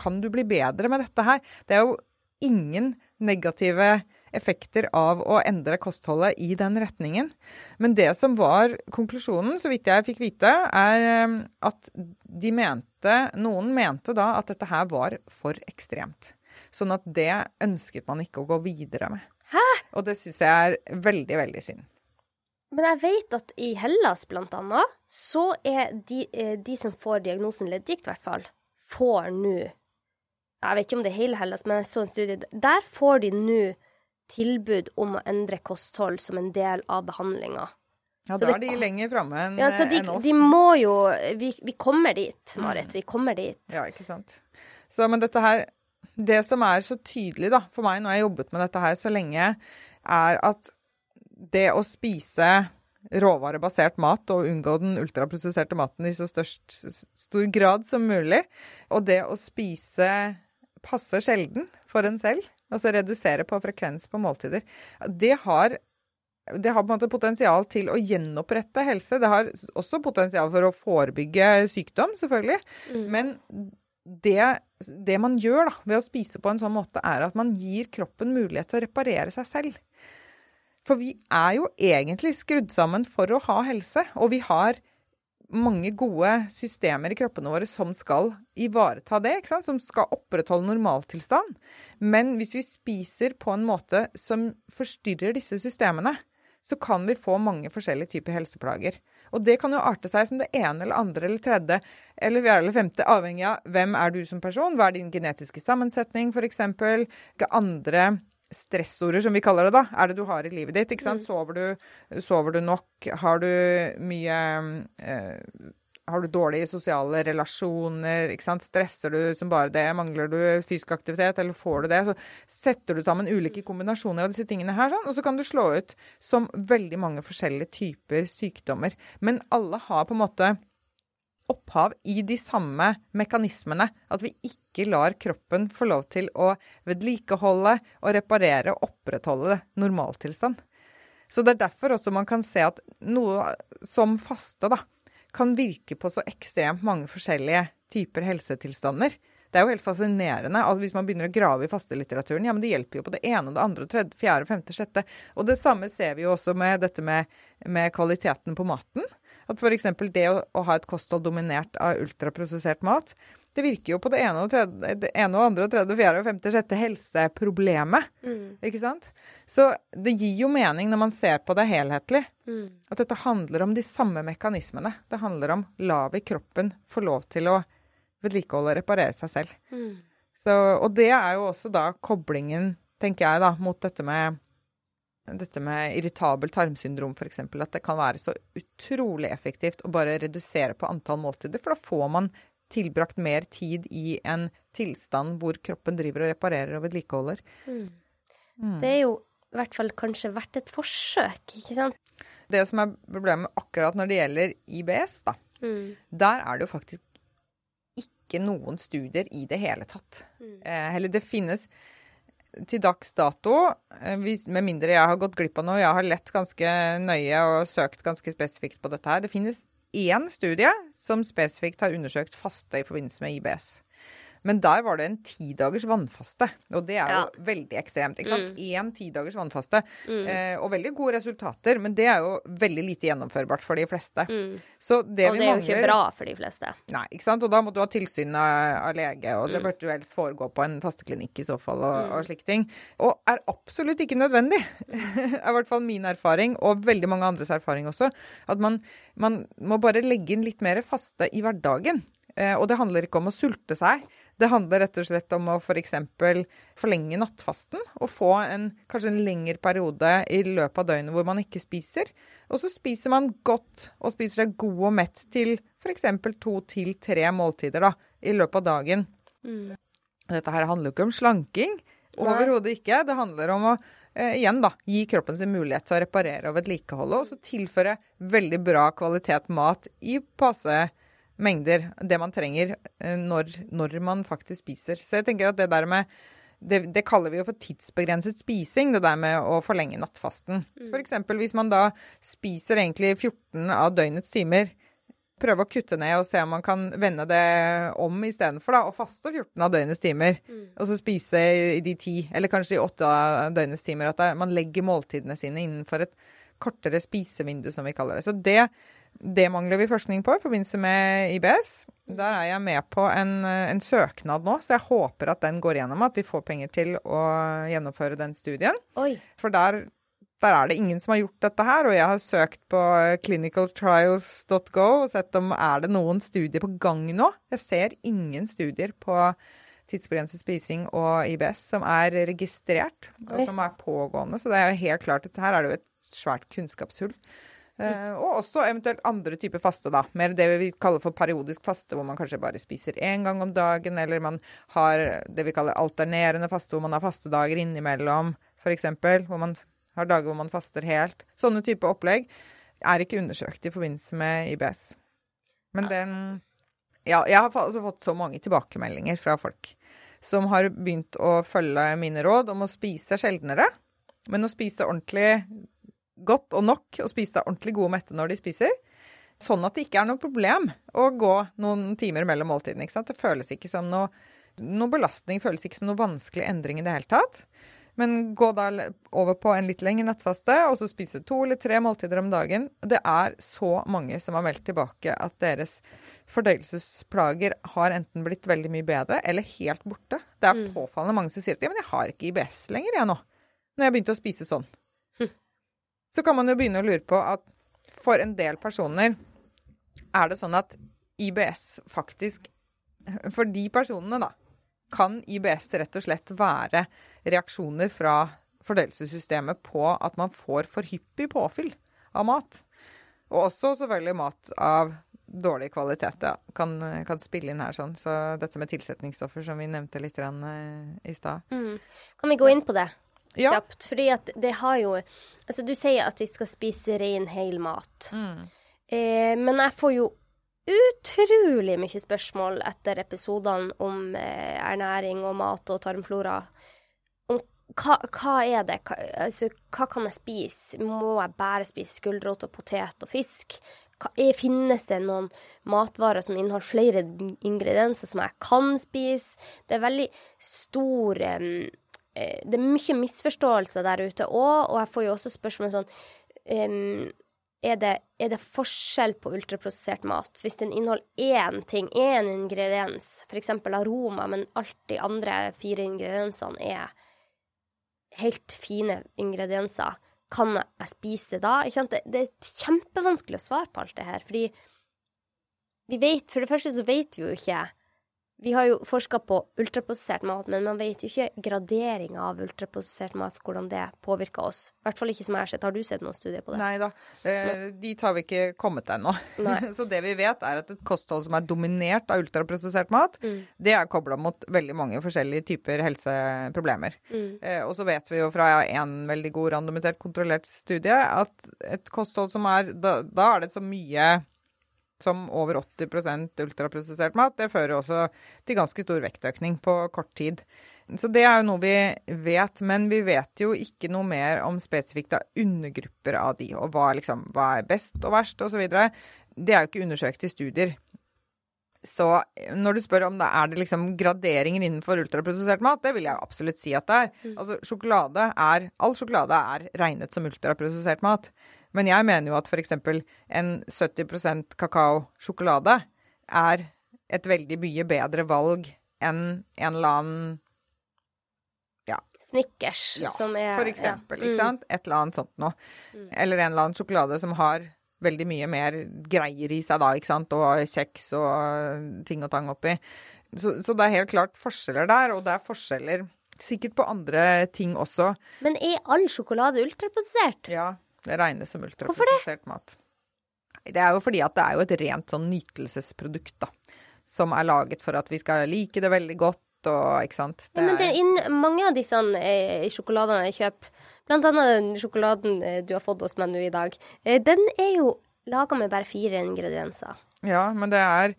kan du bli bedre med dette her. Det er jo ingen negative effekter av å endre kostholdet i den retningen. Men det som var konklusjonen, så vidt jeg fikk vite, er um, at de mente Noen mente da at dette her var for ekstremt. Sånn at det ønsket man ikke å gå videre med. Hæ? Og det syns jeg er veldig, veldig synd. Men jeg vet at i Hellas blant annet, så er de, eh, de som får diagnosen leddgikt, i hvert fall, får nå Jeg vet ikke om det er hele Hellas, men jeg så en studie. Der får de nå tilbud om å endre kosthold som en del av behandlinga. Ja, da er de lenger framme enn ja, de, en oss. De må jo vi, vi kommer dit, Marit. Vi kommer dit. Ja, ikke sant. Så, men dette her Det som er så tydelig da, for meg når jeg har jobbet med dette her så lenge, er at det å spise råvarebasert mat og unngå den ultraprosesserte maten i så størst, stor grad som mulig, og det å spise passe sjelden for en selv Altså redusere på frekvens på måltider. Det har, det har på en måte potensial til å gjenopprette helse. Det har også potensial for å forebygge sykdom, selvfølgelig. Mm. Men det, det, man gjør da, ved å spise på en sånn måte, er at man gir kroppen mulighet til å reparere seg selv. For vi er jo egentlig skrudd sammen for å ha helse, og vi har mange gode systemer i kroppene våre som skal ivareta det, som skal opprettholde normaltilstand. Men hvis vi spiser på en måte som forstyrrer disse systemene, så kan vi få mange forskjellige typer helseplager. Og det kan jo arte seg som det ene eller andre eller tredje eller fjerde eller femte, avhengig av hvem er du som person, hva er din genetiske sammensetning f.eks., hvilke andre stressorder, som vi kaller det, da, er det du har i livet ditt. ikke sant? Mm. Sover, du, sover du nok? Har du mye eh, Har du dårlige sosiale relasjoner? ikke sant? Stresser du som bare det? Mangler du fysisk aktivitet, eller får du det? Så setter du sammen ulike kombinasjoner av disse tingene her, sånn, og så kan du slå ut som veldig mange forskjellige typer sykdommer. Men alle har på en måte opphav i de samme mekanismene. At vi ikke lar kroppen få lov til å vedlikeholde og reparere og opprettholde normaltilstand. Så det er derfor også man kan se at noe som faste da, kan virke på så ekstremt mange forskjellige typer helsetilstander. Det er jo helt fascinerende at hvis man begynner å grave i fastelitteraturen, ja, men det hjelper jo på det ene og det andre, tredje, fjerde, femte, sjette. Og det samme ser vi jo også med dette med, med kvaliteten på maten. At f.eks. det å, å, ha et kosthold dominert av ultraprosessert mat Det virker jo på det ene og, tredje, det ene og andre og tredje, fjerde og femte, sjette helseproblemet. Mm. Ikke sant? Så det gir jo mening når man ser på det helhetlig, Mm. at dette handler om de samme mekanismene. Det handler om la vi kroppen få lov til å vedlikeholde og reparere seg selv. Mm. Så, og det er jo også da koblingen, tenker jeg, da, mot dette med dette med irritabel tarmsyndrom, f.eks. At det kan være så utrolig effektivt å bare redusere på antall måltider. For da får man tilbrakt mer tid i en tilstand hvor kroppen driver og reparerer og vedlikeholder. Mm. Mm. Det er jo i hvert fall kanskje verdt et forsøk, ikke sant? Det som er problemet akkurat når det gjelder IBS, da, Mm. der er det jo faktisk ikke noen studier i det hele tatt. Mm. Eh, eller det finnes til dags dato, eh, med mindre jeg har gått glipp av noe, jeg har lett ganske nøye og søkt ganske spesifikt på dette her. Det finnes én studie som spesifikt har undersøkt faste i forbindelse med IBS. Men der var det en ti dagers vannfaste, og det er jo Ja. veldig ekstremt. ikke sant? Mm. Én ti dagers vannfaste, Mm. eh, og veldig gode resultater, men det er jo veldig lite gjennomførbart for de fleste. Mm. Så det Og det er jo ikke bra for de fleste. Nei, ikke sant? Og da må du ha tilsyn av, lege, og det Mm. burde jo helst foregå på en fasteklinikk i så fall, og, og slike ting. Og er absolutt ikke nødvendig, er i hvert fall min erfaring, og veldig mange andres erfaring også, at man, man må bare legge inn litt mer faste i hverdagen. Eh, og det handler ikke om å sulte seg. Det handler rett og slett om å f.eks. For forlenge nattfasten og få en, kanskje en lengre periode i løpet av døgnet hvor man ikke spiser. Og så spiser man godt og spiser seg god og mett til f.eks. to til tre måltider da, i løpet av dagen. Mm. Dette her handler jo ikke om slanking. Overhodet ikke. Det handler om å eh, igjen da, gi kroppen sin mulighet til å reparere og vedlikeholde, og så tilføre veldig bra kvalitet mat i passe mengder. Det man trenger eh, når, når man faktisk spiser. Så jeg tenker at det der med det, det kaller vi jo for tidsbegrenset spising, det der med å forlenge nattfasten. F.eks. hvis man da spiser egentlig 14 av døgnets timer, prøve å kutte ned og se om man kan vende det om istedenfor, da, og faste 14 av døgnets timer. Mm. Og så spise i de 10, eller kanskje i 8 av døgnets timer. At man legger måltidene sine innenfor et kortere spisevindu, som vi kaller det. Så det, det mangler vi forskning på i forbindelse med IBS. Der er jeg med på en, en søknad nå, så jeg håper at den går gjennom, at vi får penger til å gjennomføre den studien. Oi. For der, der er det ingen som har gjort dette her, og jeg har søkt på clinicaltrials.go og sett om er det noen studier på gang nå. Jeg ser ingen studier på tidsbegrenset spising og IBS som er registrert, og som er pågående. Så det er jo helt klart, at her er det jo et svært kunnskapshull. Eh, og også eventuelt andre typer faste, da. Mer det vi kaller for periodisk faste, hvor man kanskje bare spiser én gang om dagen, eller man har det vi kaller alternerende faste, hvor man har fastedager innimellom, f.eks. Hvor man har dager hvor man faster helt. Sånne type opplegg er ikke undersøkt i forbindelse med IBS. Men den Ja, jeg har altså fått så mange tilbakemeldinger fra folk som har begynt å følge mine råd om å spise sjeldnere, men å spise ordentlig godt og nok, og spise seg ordentlig gode og mette når de spiser. Sånn at det ikke er noe problem å gå noen timer mellom måltidene. Det føles ikke som noe, noe belastning, føles ikke som noe vanskelig endring i det hele tatt. Men gå da over på en litt lengre nattfaste, og så spise to eller tre måltider om dagen. Det er så mange som har meldt tilbake at deres fordøyelsesplager har enten blitt veldig mye bedre eller helt borte. Det er Mm. påfallende mange som sier at ja, men jeg har ikke IBS lenger jeg nå, når jeg begynte å spise sånn. Så kan man jo begynne å lure på at for en del personer er det sånn at IBS faktisk For de personene, da, kan IBS rett og slett være reaksjoner fra fordøyelsessystemet på at man får for hyppig påfyll av mat. Og også selvfølgelig mat av dårlig kvalitet ja, kan, kan spille inn her. sånn. Så dette med tilsetningsstoffer som vi nevnte litt eh, i stad. Mm. Kan vi gå inn på det Ja. kjapt? Fordi at det har jo Altså, du sier at vi skal spise ren, hel mat. Mm. Eh, men jeg får jo utrolig mye spørsmål etter episodene om eh, ernæring og mat og tarmflora. Om hva, hva er det? Hva, altså, hva kan jeg spise? Må jeg bare spise gulrot og potet og fisk? Hva, er, finnes det noen matvarer som inneholder flere ingredienser som jeg kan spise? Det er veldig stor eh, Det er mye misforståelse der ute òg, og jeg får jo også spørsmål sånn um, er det, er det forskjell på ultraprosessert mat? Hvis den inneholder én ting, én ingrediens, f.eks. aroma, men alt de andre fire ingrediensene er helt fine ingredienser, kan jeg spise det da? Det, det er kjempevanskelig å svare på alt det her, fordi vi vet, For det første så vet vi jo ikke vi har jo forska på ultraprosessert mat, men man vet jo ikke graderinga av ultraprosessert mat, hvordan det påvirker oss. I hvert fall ikke som jeg har sett. Har du sett noen studier på det? Nei da. Eh, dit har vi ikke kommet ennå. Så det vi vet, er at et kosthold som er dominert av ultraprosessert mat, mm. det er kobla mot veldig mange forskjellige typer helseproblemer. Mm. Eh, og så vet vi jo fra en veldig god randomisert kontrollert studie at et kosthold som er Da, da er det så mye som over 80% ultraprosessert mat, det fører også til ganske stor vektøkning på kort tid. Så det er jo noe vi vet, men vi vet jo ikke noe mer om spesifikt av undergrupper av de, og hva, liksom, hva er best og verst osv. Det er jo ikke undersøkt i studier. Så når du spør om det er det liksom graderinger innenfor ultraprosessert mat, det vil jeg absolutt si at det er. Mm. Altså sjokolade er All sjokolade er regnet som ultraprosessert mat. Men jeg mener jo at f.eks. en 70% kakao-sjokolade er et veldig mye bedre valg enn en eller annen ja. Snickers, ja, som er For eksempel, ja. ikke mm. sant? Et eller annet sånt noe. Mm. Eller en eller annen sjokolade som har veldig mye mer greier i seg da, ikke sant, og kjeks og ting og tang oppi. Så, så det er helt klart forskjeller der, og det er forskjeller sikkert på andre ting også. Men er all sjokolade ultraprosessert? Ja. Det regnes som ultraprosessert mat. Det er jo fordi at det er jo et rent sånn nytelsesprodukt, da. Som er laget for at vi skal like det veldig godt og ikke sant. Det ja, men det er inn, mange av disse eh, sjokoladene jeg kjøper, blant annet den sjokoladen eh, du har fått hos meg nå i dag, eh, den er jo laga med bare fire ingredienser. Ja, men det er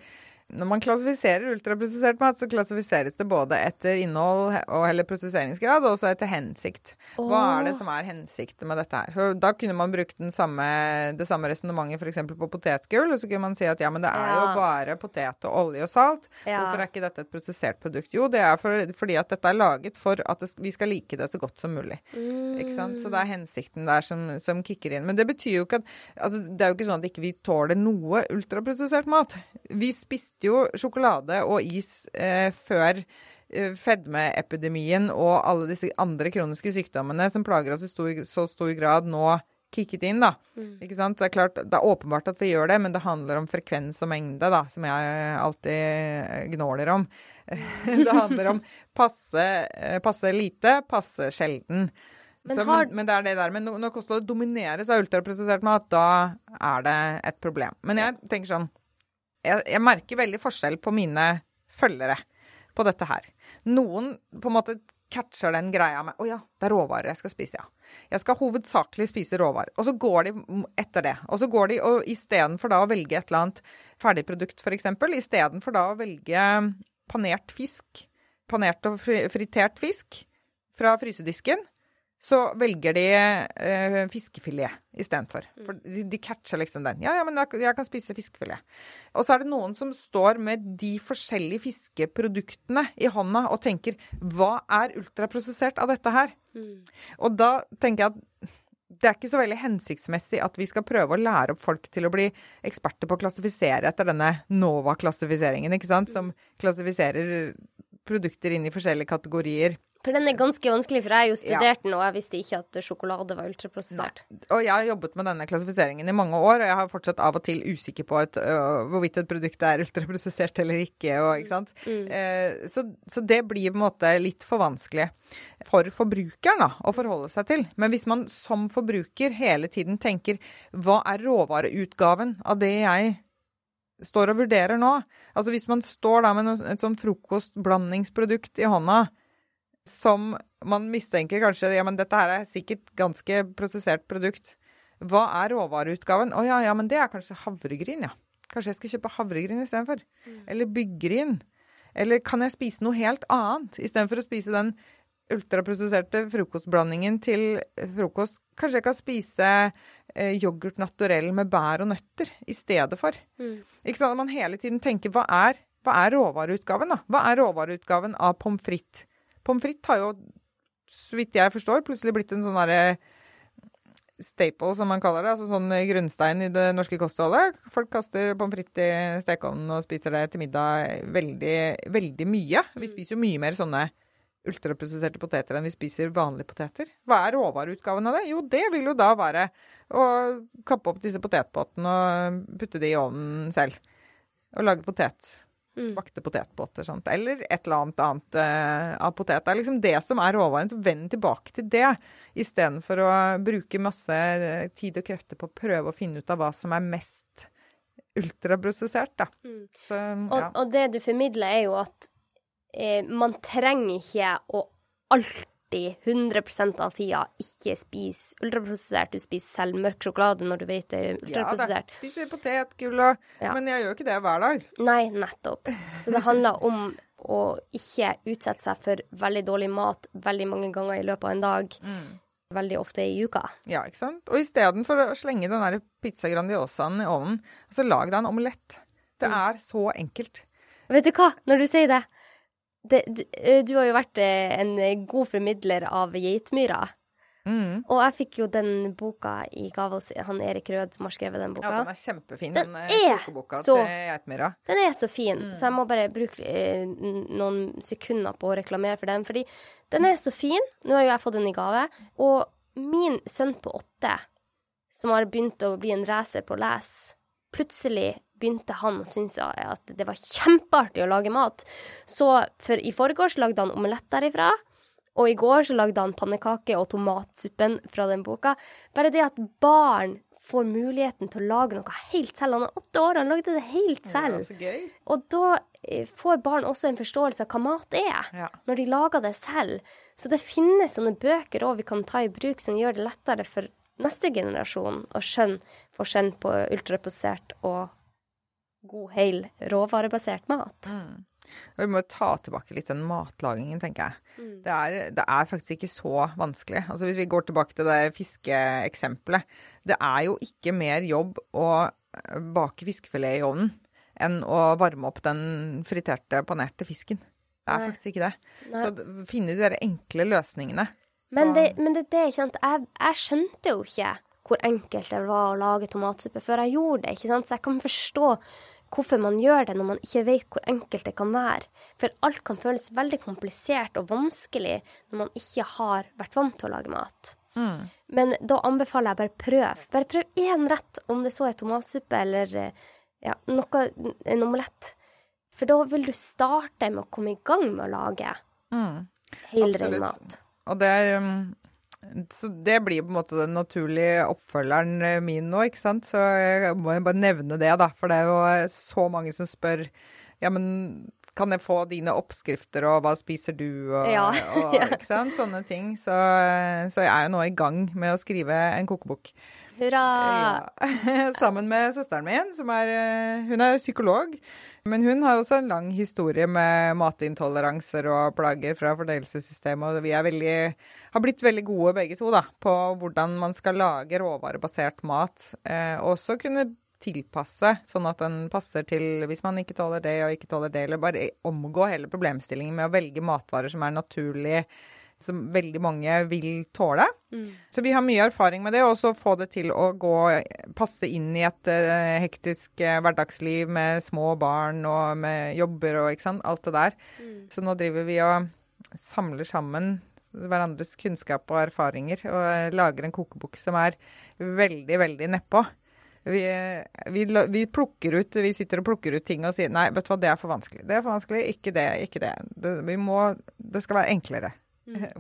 når man klassifiserer ultraprosessert mat, så klassifiseres det både etter innhold og, eller prosesseringsgrad, og også etter hensikt. Oh. Hva er det som er hensikten med dette her? For da kunne man brukt samme, det samme resonnementet f.eks. på potetgull, og så kunne man si at ja, men det er ja. jo bare potet og olje og salt. Ja. Hvorfor er ikke dette et prosessert produkt? Jo, det er for, fordi at dette er laget for at det, vi skal like det så godt som mulig. Mm. Ikke sant? Så det er hensikten der som, som kicker inn. Men det betyr jo ikke at altså, Det er jo ikke sånn at ikke vi ikke tåler noe ultraprosessert mat. Vi spiste spiste jo sjokolade og is eh, før eh, fedmeepidemien og alle disse andre kroniske sykdommene som plager oss i stor, så stor grad nå kicket inn, da. Mm. Ikke sant? Det er klart, det er åpenbart at vi gjør det, men det handler om frekvens og mengde, da, som jeg alltid gnåler om. det handler om passe, eh, passe lite, passe sjelden. Men, så, har... men, men, det er det der. Men når kostholdet domineres av ultraprosessert mat, da er det et problem. Men jeg tenker sånn jeg, jeg, merker veldig forskjell på mine følgere på dette her. Noen på en måte catcher den greia med 'Å ja, det er råvarer jeg skal spise', ja. Jeg skal hovedsakelig spise råvarer. Og så går de etter det. Og så går de og istedenfor da å velge et eller annet ferdigprodukt, f.eks., istedenfor da å velge panert fisk, panert og fritert fisk fra frysedisken, så velger de eh, fiskefilet istedenfor. Mm. For de, de, catcher liksom den. Ja, ja, men jeg, jeg kan spise fiskefilet. Og så er det noen som står med de forskjellige fiskeproduktene i hånda og tenker hva er ultraprosessert av dette her? Mm. Og da tenker jeg at det er ikke så veldig hensiktsmessig at vi skal prøve å lære opp folk til å bli eksperter på å klassifisere etter denne NOVA-klassifiseringen, ikke sant? Som klassifiserer produkter inn i forskjellige kategorier. For den er ganske vanskelig, for jeg har jo studert den, og jeg visste ikke at sjokolade var ultraprosessert. Og jeg har jobbet med denne klassifiseringen i mange år, og jeg har fortsatt av og til usikker på et, uh, hvorvidt et produkt er ultraprosessert eller ikke. Og, ikke sant? Mm. Uh, så, så, det blir på en måte litt for vanskelig for forbrukeren da, å forholde seg til. Men hvis man som forbruker hele tiden tenker hva er råvareutgaven av det jeg står og vurderer nå? Altså hvis man står da med et sånn frokostblandingsprodukt i hånda, som man mistenker kanskje Ja, men dette her er sikkert ganske prosessert produkt. Hva er råvareutgaven? Å oh, ja, ja, men det er kanskje havregryn, ja. Kanskje jeg skal kjøpe havregryn istedenfor. Mm. Eller byggryn. Eller kan jeg spise noe helt annet istedenfor å spise den ultraprosesserte frokostblandingen til frokost? Kanskje jeg kan spise eh, yoghurt naturell med bær og nøtter i stedet for. Mm. Ikke sant? Man hele tiden tenker hva er, hva er råvareutgaven, da? Hva er råvareutgaven av pommes frites? Pommes frites har jo, så vidt jeg forstår, plutselig blitt en sånn derre staple, som man kaller det. Altså sånn grunnstein i det norske kostholdet. Folk kaster pommes frites i stekeovnen og spiser det til middag veldig, veldig mye. Vi Mm. spiser jo mye mer sånne ultraprosesserte poteter enn vi spiser vanlige poteter. Hva er råvareutgaven av det? Jo, det vil jo da være å kappe opp disse potetpottene og putte de i ovnen selv. Og lage potet. Mm. Bakte potetbåter, sant. Eller et eller annet annet uh, av potet. Det er liksom det som er råvaren. Så vend tilbake til det, istedenfor å bruke masse eh, tid og krefter på å prøve å finne ut av hva som er mest ultraprosessert, da. Mm. Så, Og, og det du formidler, er jo at eh, man trenger ikke å alltid 100% av tida ikke spise ultraprosessert. Du spiser selv mørk sjokolade når du vet det er Ja, da. ultraprosessert. Spiser potetgull og Ja. Men jeg gjør ikke det hver dag. Nei, nettopp. Så det handler om å ikke utsette seg for veldig dårlig mat veldig mange ganger i løpet av en dag. Veldig ofte i uka. Ja, ikke sant? Og istedenfor å slenge den der pizza grandiosaen i ovnen, så lag deg en omelett. Det Mm. er så enkelt. Vet du hva, når du sier det, det du, du har jo vært en god formidler av geitmyra. Mm. Og jeg fikk jo den boka i gave hos han Erik Rød som har skrevet den boka. Ja, den er kjempefin, Den den, eh, kokeboka så- til Geitmyra. Den er så fin, så jeg må bare bruke eh, noen sekunder på å reklamere for den. Fordi den er så fin. Nå har jo jeg fått den i gave. Og min sønn på åtte, som har begynt å bli en racer på å lese, plutselig begynte han å synes at det var kjempeartig å lage mat. Så for i forgårs lagde han omelett derifra. Og i går så lagde han pannekake og tomatsuppen fra den boka. Bare det at barn får muligheten til å lage noe helt selv. Han er åtte år, han lagde det helt selv. Ja. Og da eh, får barn også en forståelse av hva mat er, Ja. når de lager det selv. Så det finnes sånne bøker òg vi kan ta i bruk som gjør det lettere for neste generasjon å skjønne forskjellen på ultraprosessert og god, hel, råvarebasert mat. Og vi må ta tilbake litt den matlagingen, tenker jeg. Mm. Det, er, det er faktisk ikke så vanskelig. Altså Hvis vi går tilbake til det fiskeeksempelet. Det er jo ikke mer jobb å eh, bake fiskefilet i ovnen enn å varme opp den friterte, panerte fisken. Det er Nei. faktisk ikke det. Nei. Så finne de der enkle løsningene. Men det, men det, det ikke sant? Jeg, jeg skjønte jo ikke hvor enkelt det var å lage tomatsuppe før jeg gjorde det. ikke sant? Så jeg kan forstå hvorfor man gjør det når man ikke vet hvor enkelt det kan være. For alt kan føles veldig komplisert og vanskelig når man ikke har vært vant til å lage mat. Men da anbefaler jeg bare prøv. Bare prøv én rett, om det så er tomatsuppe eller eh, ja, noe, en omelett. For da vil du starte med å komme i gang med å lage Mm. helrein mat. Og det er um, Så det blir på en måte den naturlige oppfølgeren eh, min nå, ikke sant. Så jeg må jo bare nevne det, da. For det er jo eh, så mange som spør ja, men kan jeg få dine oppskrifter, og hva spiser du, og, Ja. og ikke sant. Sånne ting. Så, så jeg er jo nå i gang med å skrive en kokebok. Hurra! Ja. Sammen med søsteren min, som er eh, Hun er psykolog. Men hun har også en lang historie med matintoleranser og plager fra fordøyelsessystemet. Og vi veldig, har blitt veldig gode begge to da, på hvordan man skal lage råvarebasert mat. Eh, og også kunne tilpasse, sånn at den passer til hvis man ikke tåler det og ikke tåler det. Eller bare omgå hele problemstillingen med å velge matvarer som er naturlig som veldig mange vil tåle. Så vi har mye erfaring med det, og så få det til å gå, passe inn i et uh, hektisk uh, hverdagsliv med små barn og med jobber og ikke sant, alt det der. Så nå driver vi og samler sammen hverandres kunnskap og erfaringer og eh, lager en kokebok som er veldig, veldig nedpå. Vi, vi, vi plukker ut, vi sitter og plukker ut ting og sier nei, vet du hva, det er for vanskelig. Det er for vanskelig, ikke det, ikke det. Det, vi må, det skal være enklere.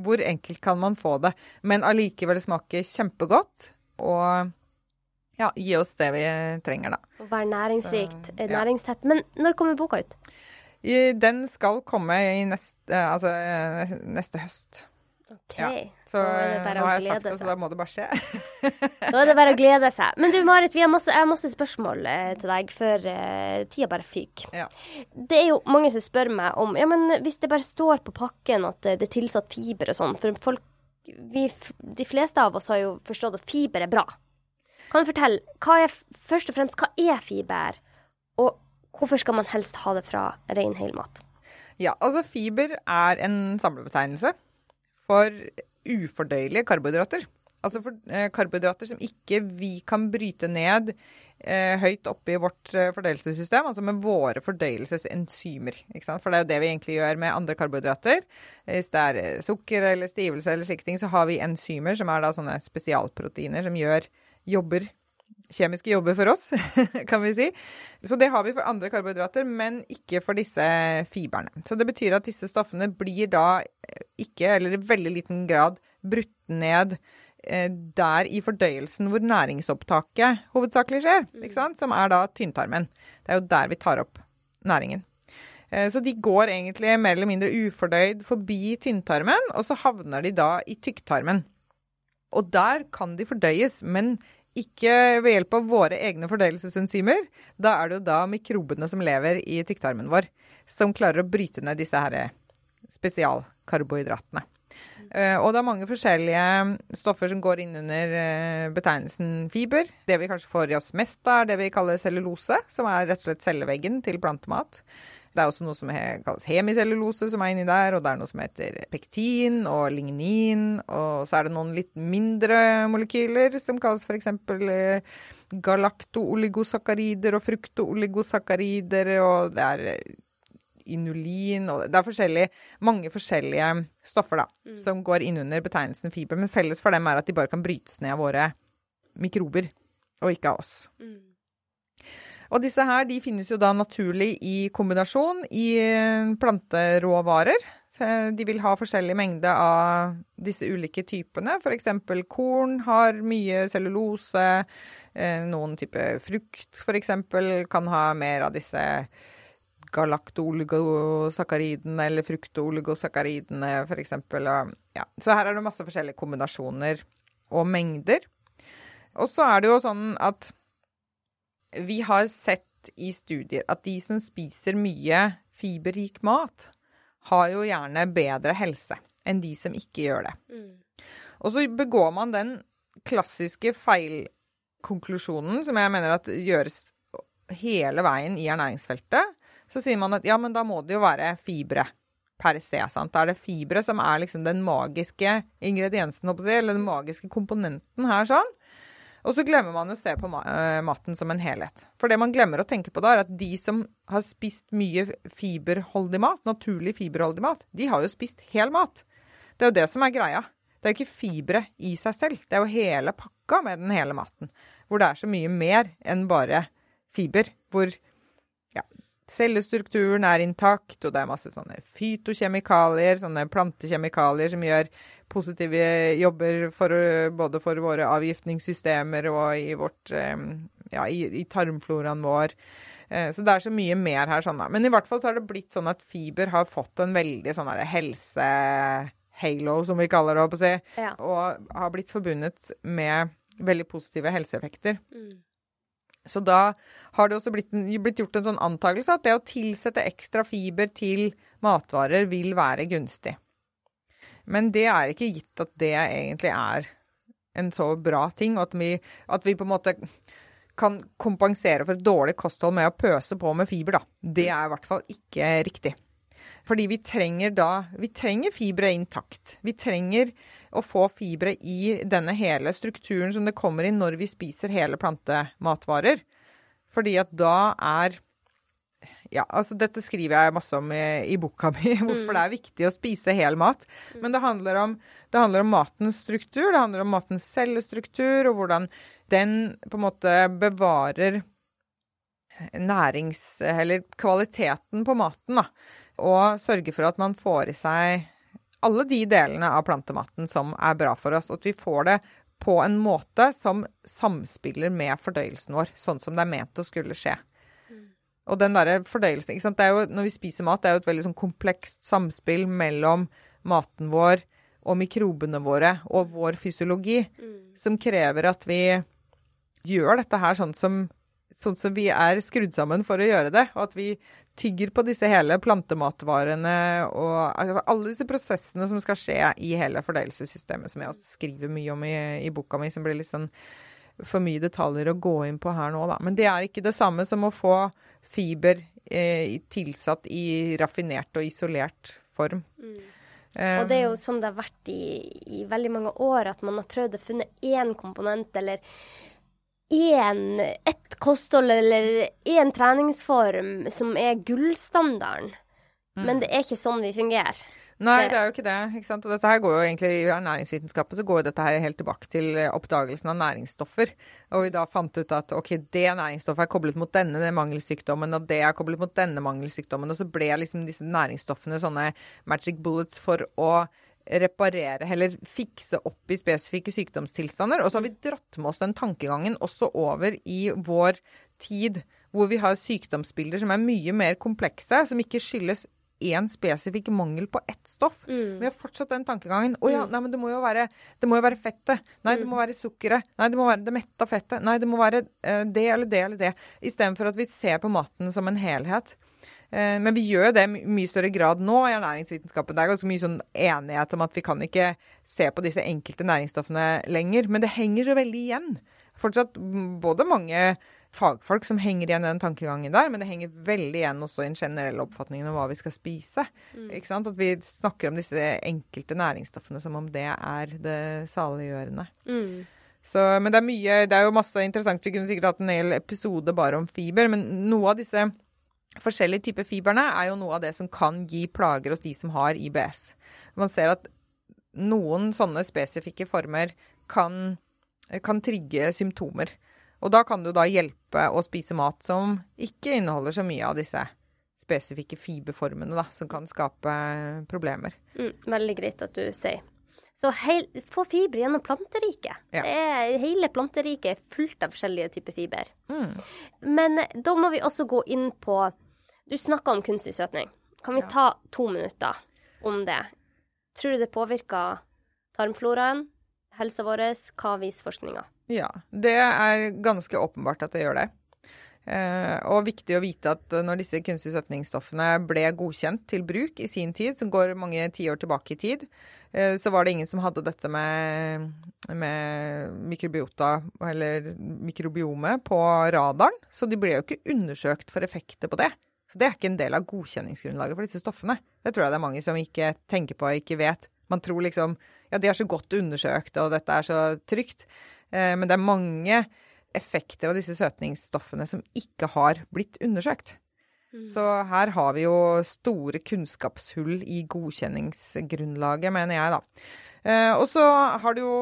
Hvor enkelt kan man få det, men allikevel smake kjempegodt. Og ja, gi oss det vi trenger, da. Å være næringsrikt, Så, eh, ja. næringstett. Men når kommer boka ut? Den skal komme i neste, altså, eh, neste høst. OK. Ja, Så eh, bare nå har jeg sagt det, så da må det bare skje. Da er det bare å glede seg. Men du Marit, vi har masse, jeg har masse spørsmål eh, til deg før eh, tida bare fyker. Ja. Det er jo mange som spør meg om Ja, men hvis det bare står på pakken at det er tilsatt fiber og sånn, for folk vi, De fleste av oss har jo forstått at fiber er bra. Kan du fortelle, hva er, først og fremst, hva er fiber? Og hvorfor skal man helst ha det fra ren hel mat? Ja, altså fiber er en samlebetegnelse for ufordøyelige karbohydrater. Altså for eh, karbohydrater som ikke vi kan bryte ned eh, høyt oppe i vårt eh, fordøyelsessystem, altså med våre fordøyelsesenzymer. For det er jo det vi egentlig gjør med andre karbohydrater. Hvis det er eh, sukker eller stivelse eller slike ting, så har vi enzymer, som er da sånne spesialproteiner som gjør jobber kjemiske jobber for oss, kan vi si. Så det har vi for andre karbohydrater, men ikke for disse fiberne. Så det betyr at disse stoffene blir da eh, ikke, eller i veldig liten grad, brutt ned eh, der i fordøyelsen hvor næringsopptaket hovedsakelig skjer, mm. som er da tynntarmen. Det er jo der vi tar opp næringen. Eh, så de går egentlig mer eller mindre ufordøyd forbi tynntarmen, og så havner de da i tykktarmen. Og der kan de fordøyes, men ikke ved hjelp av våre egne fordøyelsesenzymer. Da er det jo da mikrobene som lever i tykktarmen vår, som klarer å bryte ned disse her spesialkarbohydratene. Uh, og det er mange forskjellige stoffer som går inn under uh, betegnelsen fiber. Det vi kanskje får i oss mest, er det vi kaller cellulose, som er rett og slett celleveggen til plantemat. Det er også noe som kalles hemicellulose som er inni der, og det er noe som heter pektin og lignin. Og så er det noen litt mindre molekyler som kalles f.eks. Eh, galakto-oligosakarider og frukto-oligosakarider, og det er eh, inulin og Det er forskjellige, mange forskjellige stoffer da, mm. som går inn under betegnelsen fiber, men felles for dem er at de bare kan brytes ned av våre mikrober, og ikke av oss. Mm. Og disse her de finnes jo da naturlig i kombinasjon i eh, planteråvarer. Eh, de vil ha forskjellig mengde av disse ulike typene. F.eks. korn har mye cellulose. Eh, noen type frukt f.eks. kan ha mer av disse galaktoligosakkaridene eller fruktoligosakkaridene f.eks. Ja. Så her er det masse forskjellige kombinasjoner og mengder. Og så er det jo sånn at vi har sett i studier at de som spiser mye fiberrik mat, har jo gjerne bedre helse enn de som ikke gjør det. Mm. Og så begår man den klassiske feilkonklusjonen, som jeg mener at gjøres hele veien i ernæringsfeltet. Så sier man at ja, men da må det jo være fibre per se. sant? Da er det fibre som er liksom den magiske ingrediensen, eller den magiske komponenten her sånn. Og så glemmer man å se på eh, maten som en helhet. For det man glemmer å tenke på da, er at de som har spist mye fiberholdig mat, naturlig fiberholdig mat, de har jo spist hel mat. Det er jo det som er greia. Det er jo ikke fibre i seg selv. Det er jo hele pakka med den hele maten. Hvor det er så mye mer enn bare fiber. Hvor ja, cellestrukturen er intakt, og det er masse sånne fytokjemikalier, sånne plantekjemikalier som gjør positive jobber for, både for våre avgiftningssystemer og i, vårt, ja, i, i tarmfloraen vår. Eh, så det er så mye mer her. sånn da. Men i hvert fall så har det blitt sånn at fiber har fått en veldig sånn helse-halo, som vi kaller det, å si, ja. og har blitt forbundet med veldig positive helseeffekter. Mm. Så da har det også blitt, blitt, gjort en sånn antakelse at det å tilsette ekstra fiber til matvarer vil være gunstig. Men det er ikke gitt at det egentlig er en så bra ting, at vi, at vi på en måte kan kompensere for et dårlig kosthold med å pøse på med fiber, da. Det er i hvert fall ikke riktig. Fordi vi trenger da Vi trenger fibre intakt. Vi trenger å få fibre i denne hele strukturen som det kommer i når vi spiser hele plantematvarer. Fordi at da er ja, altså dette skriver jeg masse om i, i boka mi, hvorfor mm. det er viktig å spise hel mat. Mm. Men det handler, om, det handler, om, matens struktur, det handler om matens cellestruktur, og hvordan den på en måte bevarer nærings... Eller kvaliteten på maten, da. Og sørger for at man får i seg alle de delene av plantematen som er bra for oss. Og at vi får det på en måte som samspiller med fordøyelsen vår, sånn som det er ment å skulle skje. Og den derre fordøyelsen ikke sant? Det er jo, Når vi spiser mat, det er jo et veldig sånn komplekst samspill mellom maten vår og mikrobene våre og vår fysiologi, mm. som krever at vi gjør dette her sånn som, sånn som vi er skrudd sammen for å gjøre det. Og at vi tygger på disse hele plantematvarene og altså, alle disse prosessene som skal skje i hele fordøyelsessystemet, som jeg også skriver mye om i, i boka mi, som blir litt sånn for mye detaljer å gå inn på her nå, da. Men det er ikke det samme som å få fiber eh, tilsatt i raffinert og isolert form. Mm. Og det er jo sånn det har vært i, i veldig mange år, at man har prøvd å finne én komponent eller én, ett kosthold eller én treningsform som er gullstandarden. Mm. Men det er ikke sånn vi fungerer. Nei, det er jo ikke det. ikke sant? Og dette her går jo egentlig I ernæringsvitenskapen så går jo dette her helt tilbake til oppdagelsen av næringsstoffer. Og vi da fant ut at ok, det næringsstoffet er koblet mot denne mangelsykdommen, og det er koblet mot denne mangelsykdommen. Og så ble liksom disse næringsstoffene sånne magic bullets for å reparere eller fikse opp i spesifikke sykdomstilstander. Og så har vi dratt med oss den tankegangen også over i vår tid, hvor vi har sykdomsbilder som er mye mer komplekse, som ikke skyldes én spesifikk mangel på ett stoff. Mm. Vi har fortsatt den tankegangen. Å ja, mm. nei, men det må jo være, det må jo være fettet. Nei, det må mm. være sukkeret. Nei, det må være det metta fettet. Nei, det må være uh, det eller det eller det. Istedenfor at vi ser på maten som en helhet. Eh, men vi gjør det i mye større grad nå i ernæringsvitenskapen. Det er ganske mye sånn enighet om at vi kan ikke se på disse enkelte næringsstoffene lenger. Men det henger så veldig igjen. Fortsatt både mange fagfolk som henger igjen i den tankegangen der, men det henger veldig igjen også i den generelle oppfatningen om hva vi skal spise. Mm. Ikke sant? At vi snakker om disse enkelte næringsstoffene som om det er det saliggjørende. Mm. Så, men det er mye Det er jo masse interessant. Vi kunne sikkert hatt en hel episode bare om fiber, men noe av disse forskjellige typer fiberne er jo noe av det som kan gi plager hos de som har IBS. Man ser at noen sånne spesifikke former kan, kan trigge symptomer. Og da kan jo da hjelpe å spise mat som ikke inneholder så mye av disse spesifikke fiberformene, da, som kan skape problemer. Mm, veldig greit at du sier. Så heil, få fiber gjennom planteriket. Ja. hele planteriket er fullt av forskjellige typer fiber. Mm. Men da må vi også gå inn på Du snakka om kunstig søtning. Kan vi ja. ta to minutter om det? Tror du det påvirker tarmfloraen, helsa vår? Hva viser forskninga? Ja, det er ganske åpenbart at det gjør det. Eh, og viktig å vite at når disse kunstige søtningsstoffene ble godkjent til bruk i sin tid, som går mange tiår tilbake i tid, eh, så var det ingen som hadde dette med, med mikrobiota, eller mikrobiome, på radaren. Så de ble jo ikke undersøkt for effekter på det. Så det er ikke en del av godkjenningsgrunnlaget for disse stoffene. Det tror jeg det er mange som ikke tenker på og ikke vet. Man tror liksom ja, de er så godt undersøkt, og dette er så trygt. Eh, men det er mange effekter av disse søtningsstoffene som ikke har blitt undersøkt. Mm. Så her har vi jo store kunnskapshull i godkjenningsgrunnlaget, mener jeg, da. Eh, og så har det jo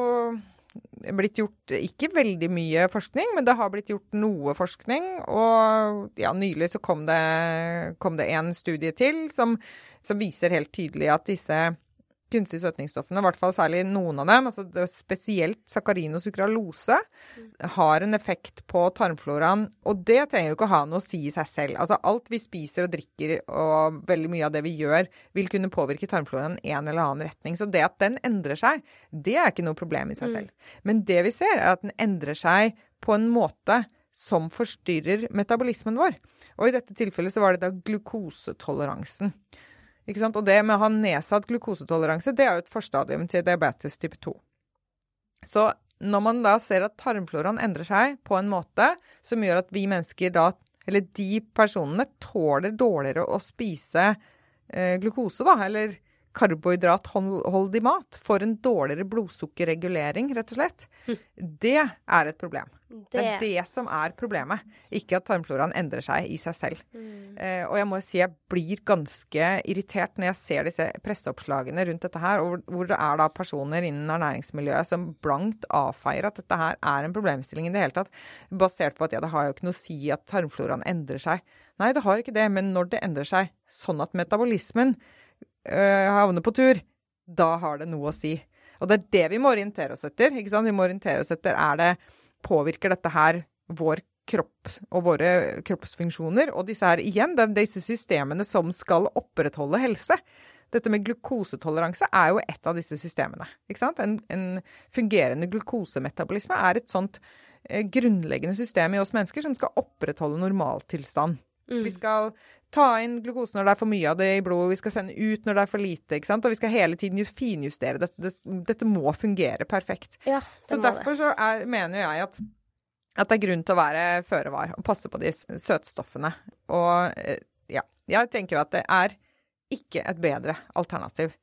blitt gjort ikke veldig mye forskning, men det har blitt gjort noe forskning. Og ja, nylig så kom det, kom det en studie til som, som viser helt tydelig at disse kunstige søtningsstoffene, i hvert fall særlig noen av dem, altså spesielt sakarin og sukralose, har en effekt på tarmfloraen. Og det trenger jo ikke å ha noe å si i seg selv. Altså alt vi spiser og drikker og veldig mye av det vi gjør, vil kunne påvirke tarmfloraen i en eller annen retning. Så det at den endrer seg, det er ikke noe problem i seg mm. selv. Men det vi ser, er at den endrer seg på en måte som forstyrrer metabolismen vår. Og i dette tilfellet så var det da glukosetoleransen. Og det med å ha nedsatt glukosetoleranse, det er jo et forstadium til diabetes type 2. Så når man da ser at tarmfloraen endrer seg på en måte som gjør at vi mennesker da, eller de personene, tåler dårligere å spise eh, glukose, da, eller karbohydratholdig mat, får en dårligere blodsukkerregulering, rett og slett, hm. det er et problem. Det. er det som er problemet, ikke at tarmfloraen endrer seg i seg selv. Mm. Eh, og jeg må si jeg blir ganske irritert når jeg ser disse presseoppslagene rundt dette her, hvor, hvor det er da personer innen ernæringsmiljøet som blankt avfeier at dette her er en problemstilling i det hele tatt, basert på at ja, det har jo ikke noe å si at tarmfloraen endrer seg. Nei, det har ikke det, men når det endrer seg sånn at metabolismen øh, havner på tur, da har det noe å si. Og det er det vi må orientere oss etter. ikke sant? Vi må orientere oss etter er det påvirker dette her vår kropp og våre kroppsfunksjoner. Og disse her igjen, disse systemene som skal opprettholde helse. Dette med glukosetoleranse er jo et av disse systemene. ikke sant? En, en fungerende glukosemetabolisme er et sånt eh, grunnleggende system i oss mennesker som skal opprettholde normaltilstand. Mm. Vi skal ta inn glukose når det er for mye av det i blodet, vi skal sende ut når det er for lite. ikke sant? Og vi skal hele tiden finjustere dette. Det, dette må fungere perfekt. Ja, så derfor så er, mener jeg at, at det er grunn til å være føre var og passe på de søtstoffene. Og eh, ja, jeg tenker jo at det er ikke et bedre alternativ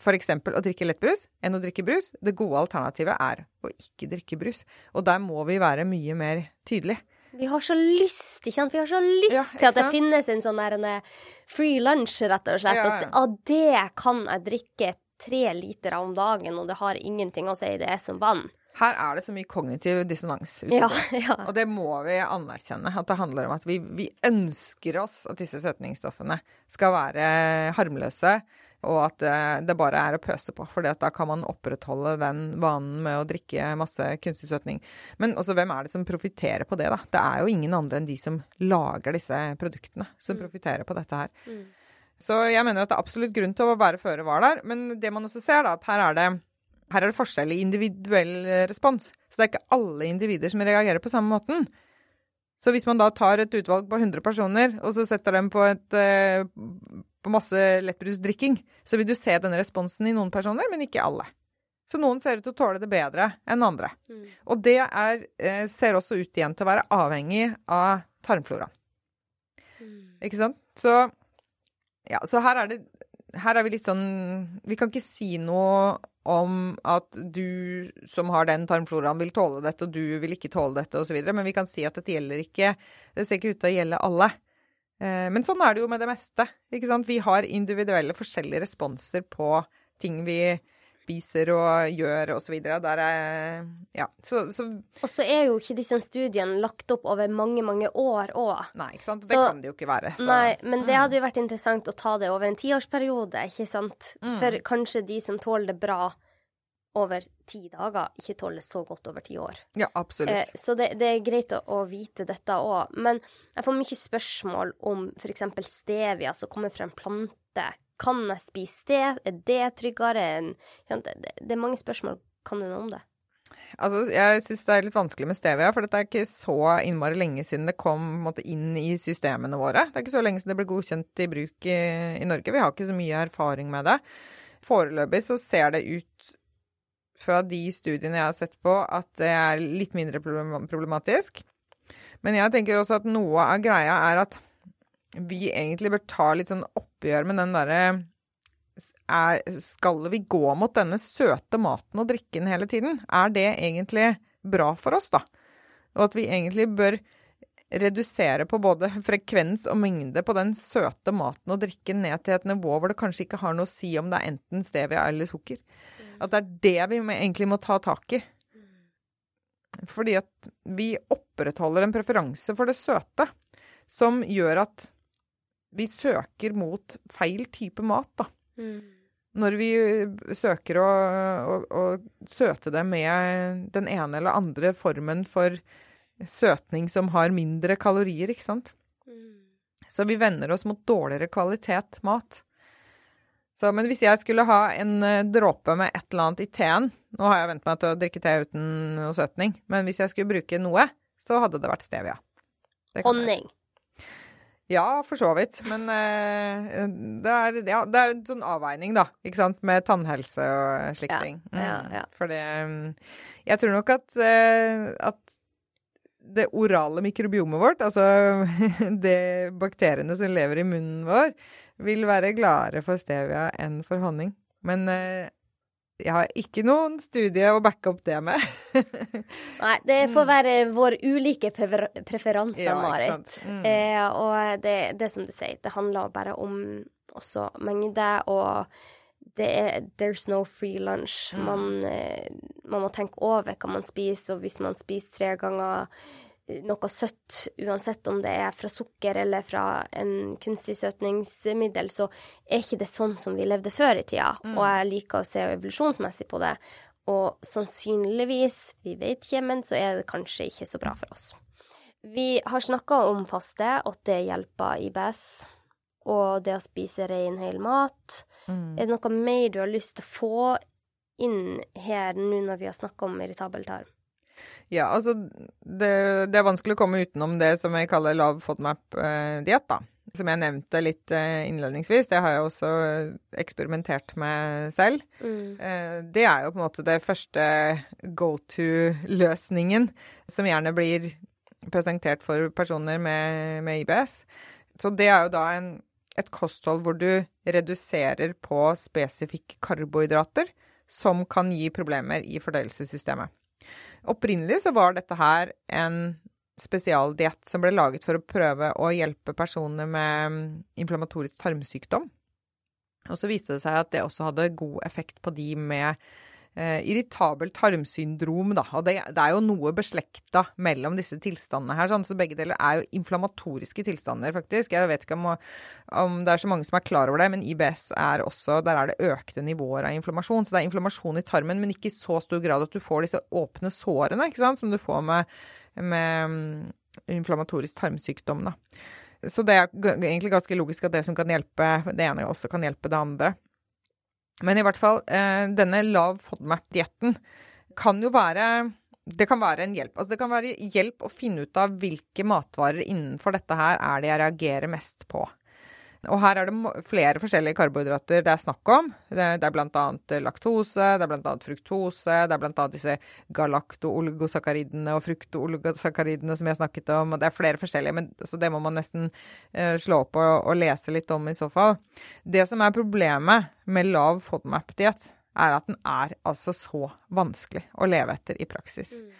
f.eks. å drikke lettbrus enn å drikke brus. Det gode alternativet er å ikke drikke brus. Og der må vi være mye mer tydelige. Vi har så lyst, ikke sant? Vi har så lyst Ja, til at det finnes en sånn der en eh, free lunch, rett og slett. Ja, ja. At av det kan jeg drikke tre liter om dagen, og det har ingenting å si. Det er som vann. Her er det så mye kognitiv dissonans. ute Ja, ja. Og det må vi anerkjenne. At det handler om at vi, vi ønsker oss at disse søtningsstoffene skal være harmløse, og at eh, det bare er å pøse på. For da kan man opprettholde den vanen med å drikke masse kunstig søtning. Men også, hvem er det som profitterer på det, da? Det er jo ingen andre enn de som lager disse produktene, som profitterer på dette her. Mm. Så jeg mener at det er absolutt grunn til å være føre var der. Men det man også ser, da, at her er det her er det forskjell i individuell respons. Så det er ikke alle individer som reagerer på samme måten. Så hvis man da tar et utvalg på 100 personer, og så setter dem på, et, eh, på masse lettbrusdrikking, så vil du se denne responsen i noen personer, men ikke alle. Så noen ser ut til å tåle det bedre enn andre. Mm. Og det er, eh, ser også ut igjen til å være avhengig av tarmfloraen. Mm. Ikke sant? Så, ja, så her er det Her er vi litt sånn Vi kan ikke si noe om at du som har den tarmfloraen vil tåle dette, og du vil ikke tåle dette, osv. Men vi kan si at dette gjelder ikke Det ser ikke ut til å gjelde alle. Eh, Men sånn er det jo med det meste. ikke sant? Vi har individuelle forskjellige responser på ting vi spiser og gjør osv. Der er Ja. Så, så Og så er jo ikke disse studiene lagt opp over mange, mange år òg. Nei, ikke sant. Det Så- kan det jo ikke være. Så, Nei, men det Mm. hadde jo vært interessant å ta det over en tiårsperiode, ikke sant? Mm. For kanskje de som tåler det bra over ti dager, ikke tåler så godt over ti år. Ja, absolutt. Eh, så det, det er greit å, å vite dette òg. Men jeg får mye spørsmål om f.eks. stevia som kommer fra en plante. Kan jeg spise det? Er det tryggere enn ja, det, det, er mange spørsmål. Kan du noe om det? Altså, jeg syns det er litt vanskelig med stevia, for dette er ikke så innmari lenge siden det kom måte, inn i systemene våre. Det er ikke så lenge siden det ble godkjent i bruk i, i Norge. Vi har ikke så mye erfaring med det. Foreløpig så ser det ut fra de studiene jeg har sett på, at det er litt mindre problematisk. Men jeg tenker også at noe av greia er at vi egentlig bør ta litt sånn oppgjør med den derre er, Skal vi gå mot denne søte maten og drikken hele tiden? Er det egentlig bra for oss, da? Og at vi egentlig bør redusere på både frekvens og mengde på den søte maten og drikken ned til et nivå hvor det kanskje ikke har noe å si om det er enten stevia eller sukker. At det er det vi egentlig må ta tak i. Fordi at vi opprettholder en preferanse for det søte som gjør at vi søker mot feil type mat, da. Når vi søker å, å, å søte det med den ene eller andre formen for søtning som har mindre kalorier, ikke sant. Så vi vender oss mot dårligere kvalitet mat. Så, men hvis jeg skulle ha en eh, dråpe med et eller annet i teen Nå har jeg vent meg til å drikke te uten noe søtning, men hvis jeg skulle bruke noe, så hadde det vært stevia. Det jeg Honning. ja, for så vidt. Men uh, det, er, ja, det er en sånn avveining, da. Ikke sant? Med tannhelse og slike Ja, ting. ja, ja. For det mm, Jeg tror nok at, uh, at det orale mikrobiomet vårt, altså de bakteriene som lever i munnen vår, vil være gladere for stevia enn for honning. Men eh, jeg har ikke noen studie å backe opp det med. Nei, det får være våre ulike prefer preferanser. Ja, Marit. Mm. Eh, og det, det som du sier, det handler bare om også mengde, og det er There's no free lunch. Mm. Man, eh, man må tenke over hva man spiser, og hvis man spiser tre ganger noe søtt, uansett om det er fra sukker eller fra en kunstig søtningsmiddel, så er ikke det sånn som vi levde før i tida. Mm. Og jeg liker å se evolusjonsmessig på det. Og sannsynligvis, vi vet ikke, men så er det kanskje ikke så bra for oss. Vi har snakka om faste, at det hjelper IBS, og det å spise ren, hel mat. Mm. Er det noe mer du har lyst til å få inn her nå når vi har snakka om irritabel tarm? Ja, altså det, det er vanskelig å komme utenom det som jeg kaller lav FODMAP-diett, da. Som jeg nevnte litt eh, innledningsvis. Det har jeg også eh, eksperimentert med selv. Mm. Eh, Det er jo på en måte det første go to-løsningen som gjerne blir presentert for personer med, med IBS. Så det er jo da en, et kosthold hvor du reduserer på spesifikke karbohydrater som kan gi problemer i fordøyelsessystemet. Opprinnelig så var dette her en spesialdiett som ble laget for å prøve å hjelpe personer med mm, inflammatorisk tarmsykdom. Og så viste det seg at det også hadde god effekt på de med eh, irritabelt tarmsyndrom, da. Og det, det, er jo noe beslekta mellom disse tilstandene her, sånn, så begge deler er jo inflammatoriske tilstander, faktisk. Jeg vet ikke om, om, det er så mange som er klar over det, men IBS er også Der er det økte nivåer av inflammasjon. Så det er inflammasjon i tarmen, men ikke i så stor grad at du får disse åpne sårene, ikke sant, som du får med med mm, inflammatorisk tarmsykdom. Da. Så det er egentlig ganske logisk at det som kan hjelpe det ene, også kan hjelpe det andre. Men i hvert fall, eh, denne lav FODMAP-dietten kan jo være det kan være en hjelp. Altså det kan være hjelp å finne ut av hvilke matvarer innenfor dette her er det jeg reagerer mest på. Og her er det flere forskjellige karbohydrater det er snakk om. Det, det er bl.a. laktose, det er bl.a. fruktose, det er bl.a. disse galakto-oligosakkaridene og frukto-oligosakkaridene som jeg snakket om. og Det er flere forskjellige, men, så det må man nesten uh, slå opp og, og, lese litt om i så fall. Det som er problemet med lav FODMAP-diett, er at den er altså så vanskelig å leve etter i praksis. Mm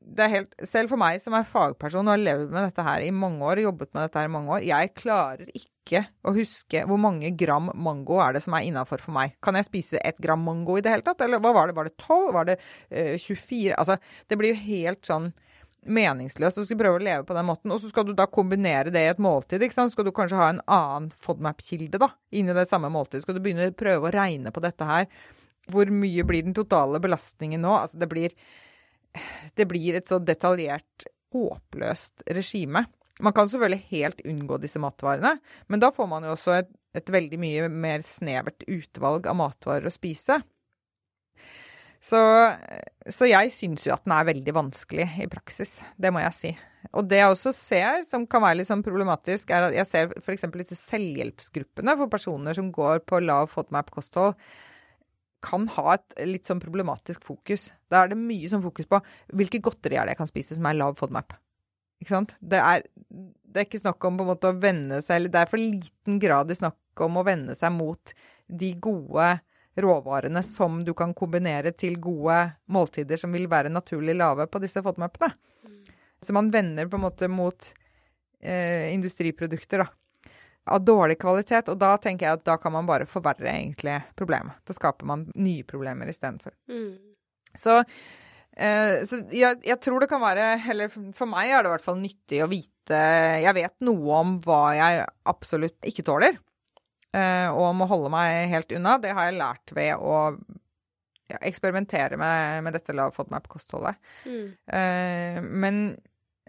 det er helt, selv for meg som er fagperson og har levd med dette her i mange år, jobbet med dette her i mange år, jeg klarer ikke å huske hvor mange gram mango er det som er innafor for meg. Kan jeg spise ett gram mango i det hele tatt? Eller hva var det? Var det 12? Var det uh, eh, 24? Altså, det blir jo helt sånn meningsløst Du skal prøve å leve på den måten. Og så skal du da kombinere det i et måltid. ikke sant? Skal du kanskje ha en annen FODMAP-kilde da, inni det samme måltidet. Skal du begynne å prøve å regne på dette her. Hvor mye blir den totale belastningen nå? Altså, det blir det blir et så detaljert, håpløst regime. Man kan selvfølgelig helt unngå disse matvarene, men da får man jo også et, et veldig mye mer snevert utvalg av matvarer å spise. Så, så jeg syns jo at den er veldig vanskelig i praksis. Det må jeg si. Og det jeg også ser som kan være litt sånn problematisk, er at jeg ser f.eks. disse selvhjelpsgruppene for personer som går på lav FODMAP-kosthold kan ha et litt sånn problematisk fokus. Da er det mye sånn fokus på hvilke godteri er det jeg kan spise som er lav FODMAP. Ikke sant? Det er, det er ikke snakk om på en måte å vende seg eller Det er for liten grad i snakk om å vende seg mot de gode råvarene som du kan kombinere til gode måltider som vil være naturlig lave på disse FODMAP-ene. Mm. Så man vender på en måte mot eh, industriprodukter, da av dårlig kvalitet. Og da tenker jeg at da kan man bare forverre egentlig problemet. Da skaper man nye problemer istedenfor. Mm. Så, så jeg, jeg, tror det kan være Eller for meg er det i hvert fall nyttig å vite Jeg vet noe om hva jeg absolutt ikke tåler. og og må holde meg helt unna. Det har jeg lært ved å ja, eksperimentere med, med dette lav FODMAP-kostholdet. Mm. Eh, men,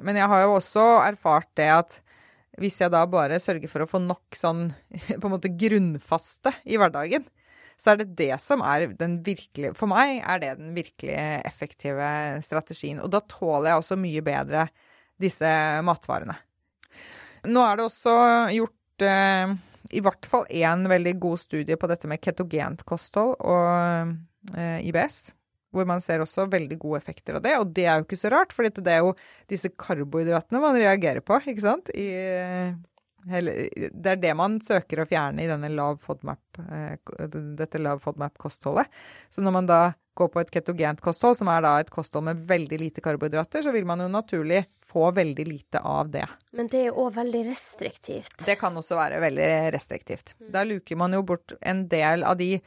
men jeg har jo også erfart det at hvis jeg da bare sørger for å få nok sånn på en måte grunnfaste i hverdagen, så er det det som er den virkelige For meg er det den virkelig effektive strategien. Og da tåler jeg også mye bedre disse matvarene. Nå er det også gjort eh, i hvert fall én veldig god studie på dette med ketogent kosthold og eh, IBS hvor man ser også veldig gode effekter av det. Og det er jo ikke så rart, for det er jo disse karbohydratene man reagerer på, ikke sant? I, det er det man søker å fjerne i denne lav FODMAP, eh, dette lav FODMAP-kostholdet. Så når man da går på et ketogent kosthold, som er da et kosthold med veldig lite karbohydrater, så vil man jo naturlig få veldig lite av det. Men det er jo òg veldig restriktivt. Det kan også være veldig restriktivt. Da luker man jo bort en del av de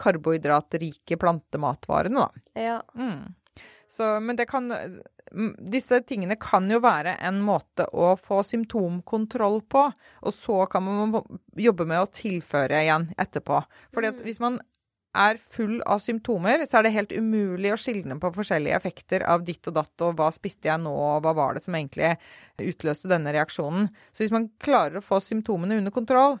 karbohydratrike plantematvarene, da. Ja. Mm. Så, men det kan Disse tingene kan jo være en måte å få symptomkontroll på, og så kan man jobbe med å tilføre igjen etterpå. Fordi at mm. hvis man er full av symptomer, så er det helt umulig å skilne på forskjellige effekter av ditt og datt, og hva spiste jeg nå, og hva var det som egentlig utløste denne reaksjonen. Så hvis man klarer å få symptomene under kontroll,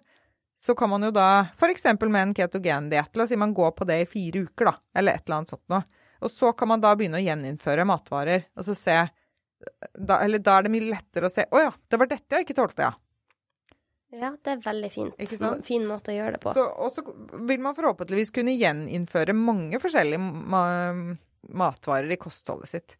så kan man jo da f.eks. med en ketogendiett, la oss si man går på det i fire uker, da, eller et eller annet sånt noe. Og så kan man da begynne å gjeninnføre matvarer, og så se da, Eller da er det mye lettere å se Å ja, det var dette jeg ikke tålte, ja. Ja, det er veldig fint. Fin måte å gjøre det på. Så, og så vil man forhåpentligvis kunne gjeninnføre mange forskjellige ma matvarer i kostholdet sitt.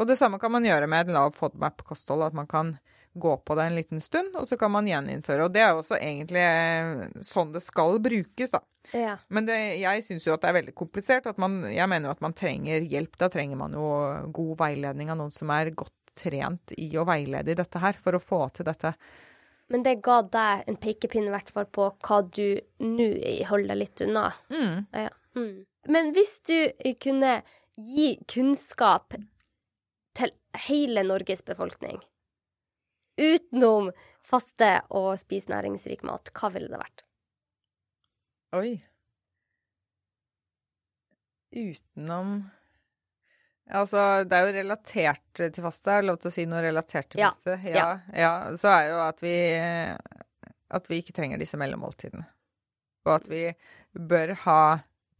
Og det samme kan man gjøre med et lav FODMAP-kosthold. At man kan gå på det en liten stund, og så kan man gjeninnføre. Og det er også egentlig eh, sånn det skal brukes, da. Ja. Men det, jeg syns jo at det er veldig komplisert. At man, jeg mener jo at man trenger hjelp. Da trenger man jo god veiledning av noen som er godt trent i å veilede i dette her, for å få til dette. Men det ga deg en pekepinn i hvert fall på hva du nå holder litt unna. Mm. Ja. Mm. Men hvis du kunne gi kunnskap til hele Norges befolkning, utenom faste og spise næringsrik mat, hva ville det vært? Oi. Utenom Altså, det er jo relatert til faste. Er det lov til å si noe relatert til faste? Ja. ja. Så er jo at vi at vi ikke trenger disse mellommåltidene. Og at vi bør ha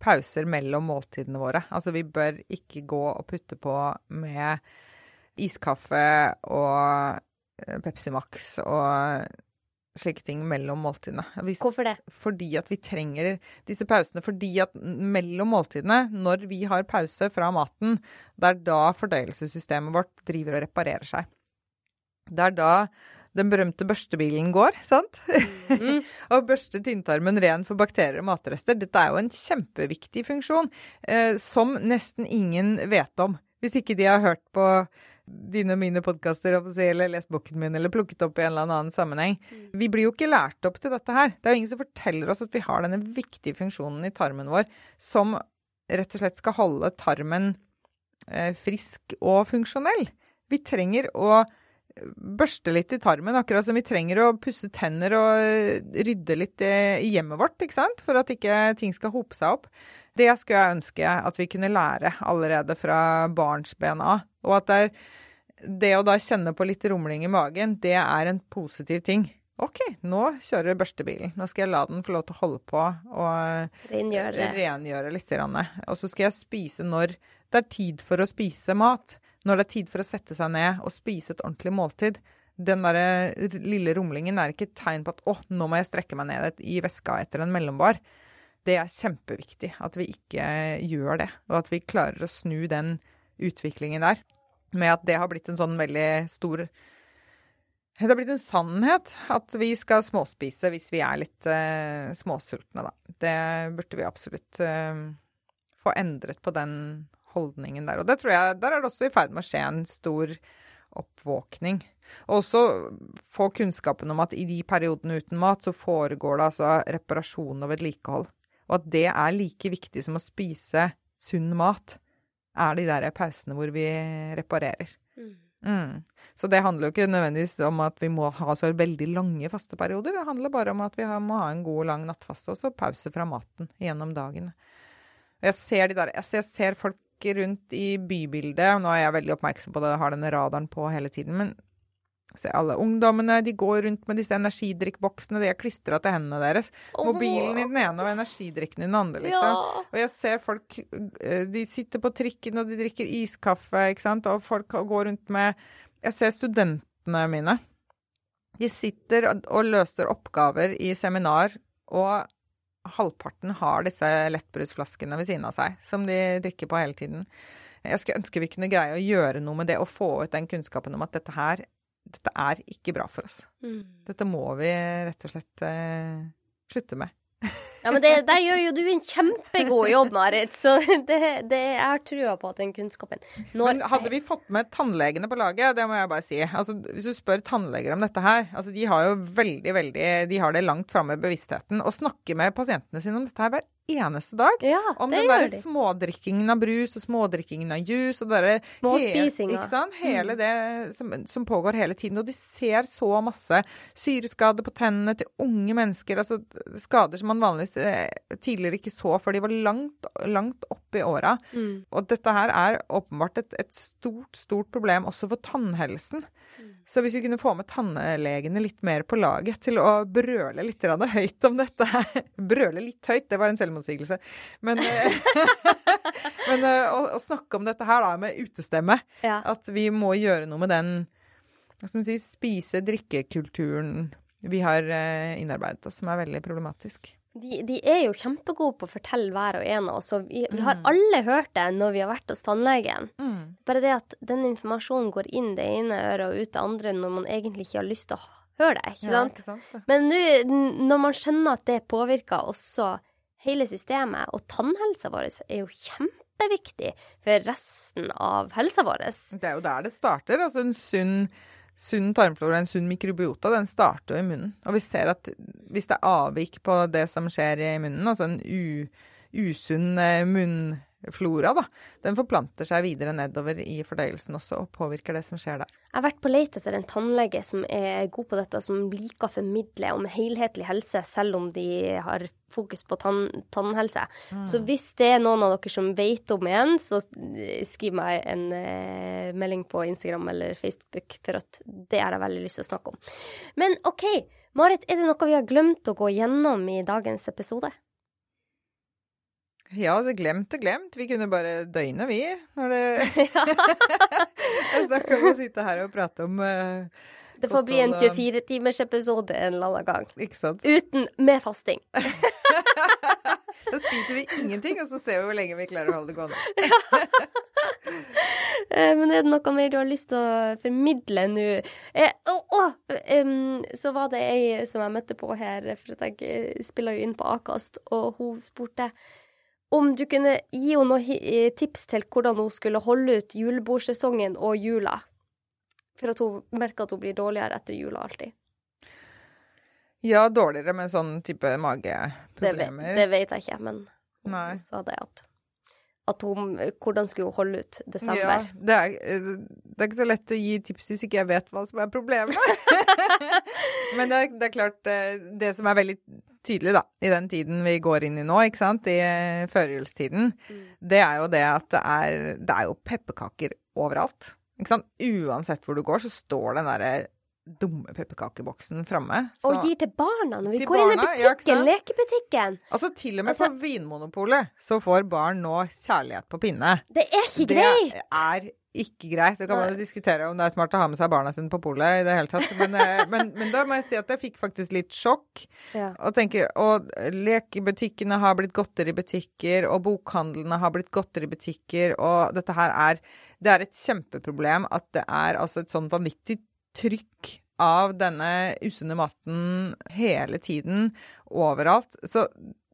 pauser mellom måltidene våre. Altså, vi bør ikke gå og putte på med iskaffe og eh, Pepsi Max og slike ting mellom måltidene. Vi, Hvorfor det? fordi at vi trenger disse pausene. Fordi at mellom måltidene, når vi har pause fra maten, det er da fordøyelsessystemet vårt driver og reparerer seg. Det er da den berømte børstebilen går, sant? Mm. og børste tynntarmen ren for bakterier og matrester. Dette er jo en kjempeviktig funksjon eh, som nesten ingen vet om. Hvis ikke de har hørt på dine og mine podkaster eller lest boken min eller plukket opp i en eller annen sammenheng. Vi blir jo ikke lært opp til dette her. Det er jo ingen som forteller oss at vi har denne viktige funksjonen i tarmen vår som rett og slett skal holde tarmen eh, frisk og funksjonell. Vi trenger å børste litt i tarmen, akkurat som vi trenger å pusse tenner og rydde litt i hjemmet vårt, ikke sant? For at ikke ting skal hope seg opp. Det skulle jeg ønske at vi kunne lære allerede fra barnsben av. Og at det, er, det å da kjenne på litt rumling i magen, det er en positiv ting. OK, nå kjører børstebilen. Nå skal jeg la den få lov til å holde på og Rengjøre. rengjøre litt. Og så skal jeg spise når det er tid for å spise mat. Når det er tid for å sette seg ned og spise et ordentlig måltid. Den der lille rumlingen er ikke et tegn på at 'å, nå må jeg strekke meg ned i veska etter en mellombar'. Det er kjempeviktig at vi ikke gjør det, og at vi klarer å snu den utviklingen der. Med at det har blitt en sånn veldig stor Det har blitt en sannhet at vi skal småspise hvis vi er litt uh, småsultne, da. Det burde vi absolutt uh, få endret på den holdningen der. Og det tror jeg, der er det også i ferd med å skje en stor oppvåkning. Og også få kunnskapen om at i de periodene uten mat, så foregår det altså reparasjon og vedlikehold. Og at det er like viktig som å spise sunn mat, er de der pausene hvor vi reparerer. Mm. Mm. Så det handler jo ikke nødvendigvis om at vi må ha så veldig lange fasteperioder. Det handler bare om at vi må ha en god, lang nattfaste og så pause fra maten gjennom dagen. Jeg ser de der, jeg ser, jeg ser folk rundt i bybildet, og nå er jeg veldig oppmerksom på det, jeg har denne radaren på hele tiden, men se alle ungdommene, de går rundt med disse energidrikkboksene, de er klistra til hendene deres. Mobilen i den ene og energidrikken i den andre, liksom. Ja. Og jeg ser folk eh, De sitter på trikken og de drikker iskaffe, ikke sant. Og folk går rundt med Jeg ser studentene mine. De sitter og- og løser oppgaver i seminar, og halvparten har disse lettbrusflaskene ved siden av seg, som de drikker på hele tiden. Jeg skulle ønske vi kunne greie å gjøre noe med det, og få ut den kunnskapen om at dette her dette er ikke bra for oss. Mm. Dette må vi rett og slett eh, slutte med. Ja, men det, der gjør jo du en kjempegod jobb, Marit. Så det, det, jeg har trua på at den kunnskapen når Men hadde vi fått med tannlegene på laget, det må jeg bare si. Altså, hvis du spør tannleger om dette her, altså, de har jo veldig, veldig De har det langt framme i bevisstheten. Å snakke med pasientene sine om dette her hver eneste dag. Ja, Om det den gjør de. smådrikkingen av brus og smådrikkingen av juice og det. Ikke sant? Hele Mm. det som, som pågår hele tiden. Og de ser så masse syreskader på tennene til unge mennesker. Altså skader som man vanligvis eh, tidligere ikke så før de var langt, langt opp i åra. Mm. Og dette her er åpenbart et, et stort, stort problem også for tannhelsen. Så hvis vi kunne få med tannlegene litt mer på laget til å brøle litt høyt om dette her Brøle litt høyt, det var en selvmotsigelse. Men, eh, men eh, å, å snakke om dette her da med utestemme. Ja. At vi må gjøre noe med den man si, spise-drikkekulturen vi har eh, innarbeidet oss, som er veldig problematisk. De, de, er jo kjempegode på å fortelle hver og en av oss, og vi, vi har mm. alle hørt det når vi har vært hos tannlegen. Mm. Bare det at den informasjonen går inn det ene øret og ut det andre når man egentlig ikke har lyst til å høre det. ikke sant? Ja, ikke sant Men nu, når man skjønner at det påvirker også hele systemet, og tannhelsa vår er jo kjempeviktig for resten av helsa vår. Det er jo der det starter. altså en sunn sunn tarmflora, en sunn mikrobiota, den starter jo i munnen. Og vi ser at hvis det er avvik på det som skjer i munnen, altså en usunn eh, munnflora, da, den forplanter seg videre nedover i fordøyelsen også og påvirker det som skjer der. Jeg har vært på leit etter en tannlege som er god på dette, og som liker å formidle om helhetlig helse, selv om de har fokus på tann, tannhelse. Mm. Så hvis det er noen av dere som vet om en, så skriv meg en eh, melding på Instagram eller Facebook, for at det har jeg veldig lyst til å snakke om. Men OK, Marit, er det noe vi har glemt å gå gjennom i dagens episode? Ja, altså glemt og glemt. Vi kunne bare døgne, vi. Når det Jeg snakker om å sitte her og prate om uh, det får bli en 24-timersepisode en eller annen gang. Ikke sant? Uten med fasting. da spiser vi ingenting, og så ser vi hvor lenge vi klarer å holde det gående. Eh, men er det noe mer du har lyst til å formidle nå? Eh, oh, oh, um, så var det ei som jeg møtte på her, for jeg spiller jo inn på Akast, og hun spurte om du kunne gi henne noen tips til hvordan hun skulle holde ut julebordsesongen og jula. For at hun merker at hun blir dårligere etter jula alltid. Ja, dårligere med sånn type mageproblemer. Det, det vet jeg ikke, men hun sa det at, at hun, Hvordan skulle hun holde ut desember? Ja, det er, det er, ikke så lett å gi tips hvis ikke jeg vet hva som er problemet. men det er, det er, klart, eh, det som er veldig tydelig da, i den tiden vi går inn i nå, ikke sant, i eh, førjulstiden, mm. det er jo det at det er, det er jo pepperkaker overalt. Ikke sant? Uansett hvor du går, så står den derre dumme pepperkakeboksen framme. Og gir til barna når vi går barna, inn i butikken, ja, lekebutikken. Altså til og med altså, på Vinmonopolet så får barn nå kjærlighet på pinne. Det er ikke greit! Det er ikke greit. Så kan man jo diskutere om det er smart å ha med seg barna sine på polet i det hele tatt. Men, eh, men, men, da må jeg si at jeg fikk faktisk litt sjokk. Ja. Og tenker, og lekebutikkene har blitt godteributikker, og bokhandlene har blitt godteributikker, og dette her er Det er et kjempeproblem at det er altså et sånn vanvittig trykk av denne usunne maten hele tiden, overalt. Så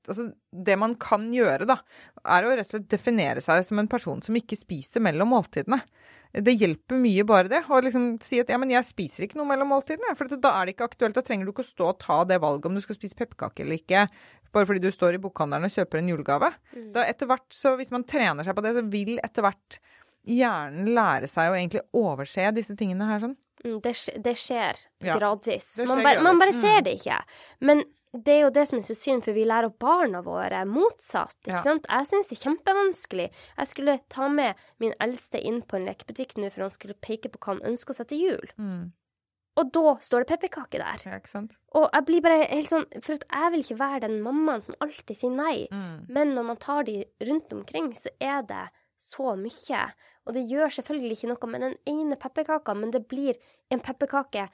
altså, det man kan gjøre, da, er å rett og slett definere seg som en person som ikke spiser mellom måltidene. Det hjelper mye bare det. Å liksom si at ja, men jeg spiser ikke noe mellom måltidene. For da er det ikke aktuelt. Da trenger du ikke å stå og ta det valget om du skal spise pepperkake eller ikke. Bare fordi du står i bokhandelen og kjøper en julegave. Mm. Da etter hvert, så Hvis man trener seg på det, så vil etter hvert hjernen lære seg å egentlig overse disse tingene her sånn. Mm, det, det, skjer gradvis. Det skjer man, bare, man, bare, ser mm. det ikke. Men det er jo det som er så synd, for vi lærer barna våre motsatt. ikke ja. sant? Jeg syns det er kjempevanskelig. Jeg skulle ta med min eldste inn på en lekebutikk nå, for han skulle peke på hva han ønsker seg til jul. Mm. Og da står det pepperkake der. Ja, ikke sant? Og jeg blir bare helt sånn For jeg vil ikke være den mammaen som alltid sier nei. Mm. Men når man tar de rundt omkring, så er det så mye. Og det gjør selvfølgelig ikke noe med den ene pepperkaka, men det blir en pepperkake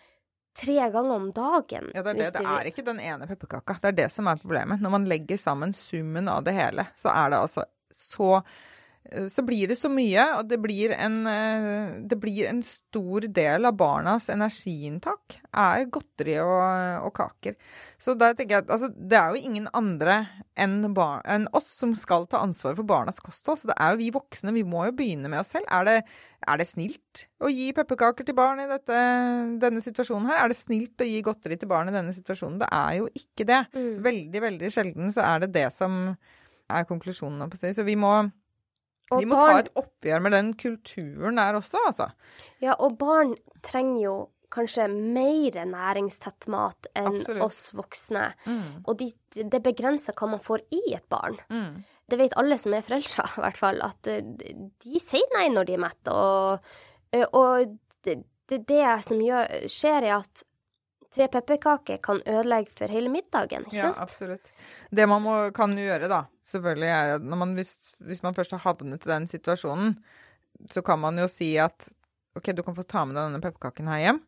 tre ganger om dagen. Ja, det er det. Det er ikke den ene pepperkaka. Det er det som er problemet. Når man legger sammen summen av det hele, så er det altså så så blir det så mye, og det blir, en, eh, det blir en stor del av barnas energiinntak er godteri og, og kaker. Så da tenker jeg at altså, det er jo ingen andre enn, bar, enn, oss som skal ta ansvar for barnas kosthold. Så det er jo vi voksne. Vi må jo begynne med oss selv. Er det, er det snilt å gi pepperkaker til barn i dette, denne situasjonen her? Er det snilt å gi godteri til barn i denne situasjonen? Det er jo ikke det. Mm. Veldig, veldig sjelden så er det det som er konklusjonen. Så vi må vi må barn... ta et oppgjør med den kulturen der også, altså. Ja, og barn trenger jo kanskje mer næringstett mat enn Absolutt. oss voksne. Mm. Og de, det begrenser hva man får i et barn. Mm. Det vet alle som er foreldre, i hvert fall, at de, de sier nei når de er mette. Og, eh, og det, det, det, som gjør, skjer, er at tre pepperkaker kan ødelegge for hele middagen, ikke sant? Ja, absolutt. Det man må, kan gjøre, da, selvfølgelig er at man, hvis, hvis, man først har havnet i den situasjonen, så kan man jo si at OK, du kan få ta med deg denne pepperkaken her hjem,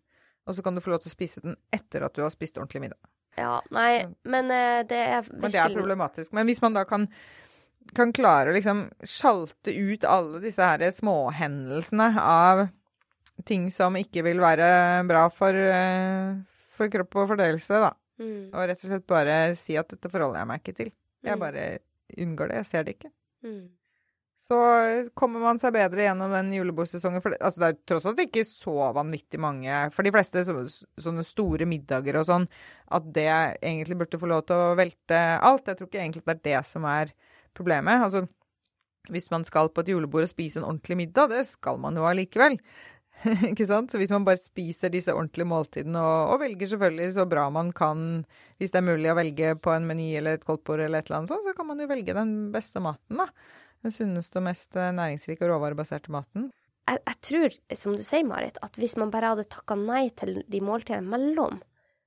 og så kan du få lov til å spise den etter at du har spist ordentlig middag. Ja, nei, men uh, det er virkelig Men det er problematisk. Men hvis man da kan, kan klare å liksom sjalte ut alle disse her småhendelsene av ting som ikke vil være bra for, uh, for kropp og fordøyelse, da. Mm. Og rett og slett bare si at dette forholder jeg meg ikke til. Jeg mm. bare unngår det. Jeg ser det ikke. Mm så kommer man seg bedre gjennom den julebordsesongen. For det, altså det er tross alt ikke så vanvittig mange For de fleste så, sånne store middager og sånn, at det egentlig burde få lov til å velte alt. Jeg tror ikke egentlig det er det som er problemet. Altså, hvis man skal på et julebord og spise en ordentlig middag, det skal man jo allikevel. ikke sant? Så hvis man bare spiser disse ordentlige måltidene og, og, velger selvfølgelig så bra man kan, hvis det er mulig å velge på en meny eller et koldtbord eller et eller annet sånt, så kan man jo velge den beste maten, da. Den sunneste og mest eh, næringsrike og råvarebaserte maten. Jeg, jeg, tror, som du sier, Marit, at hvis man bare hadde takka nei til de måltidene mellom,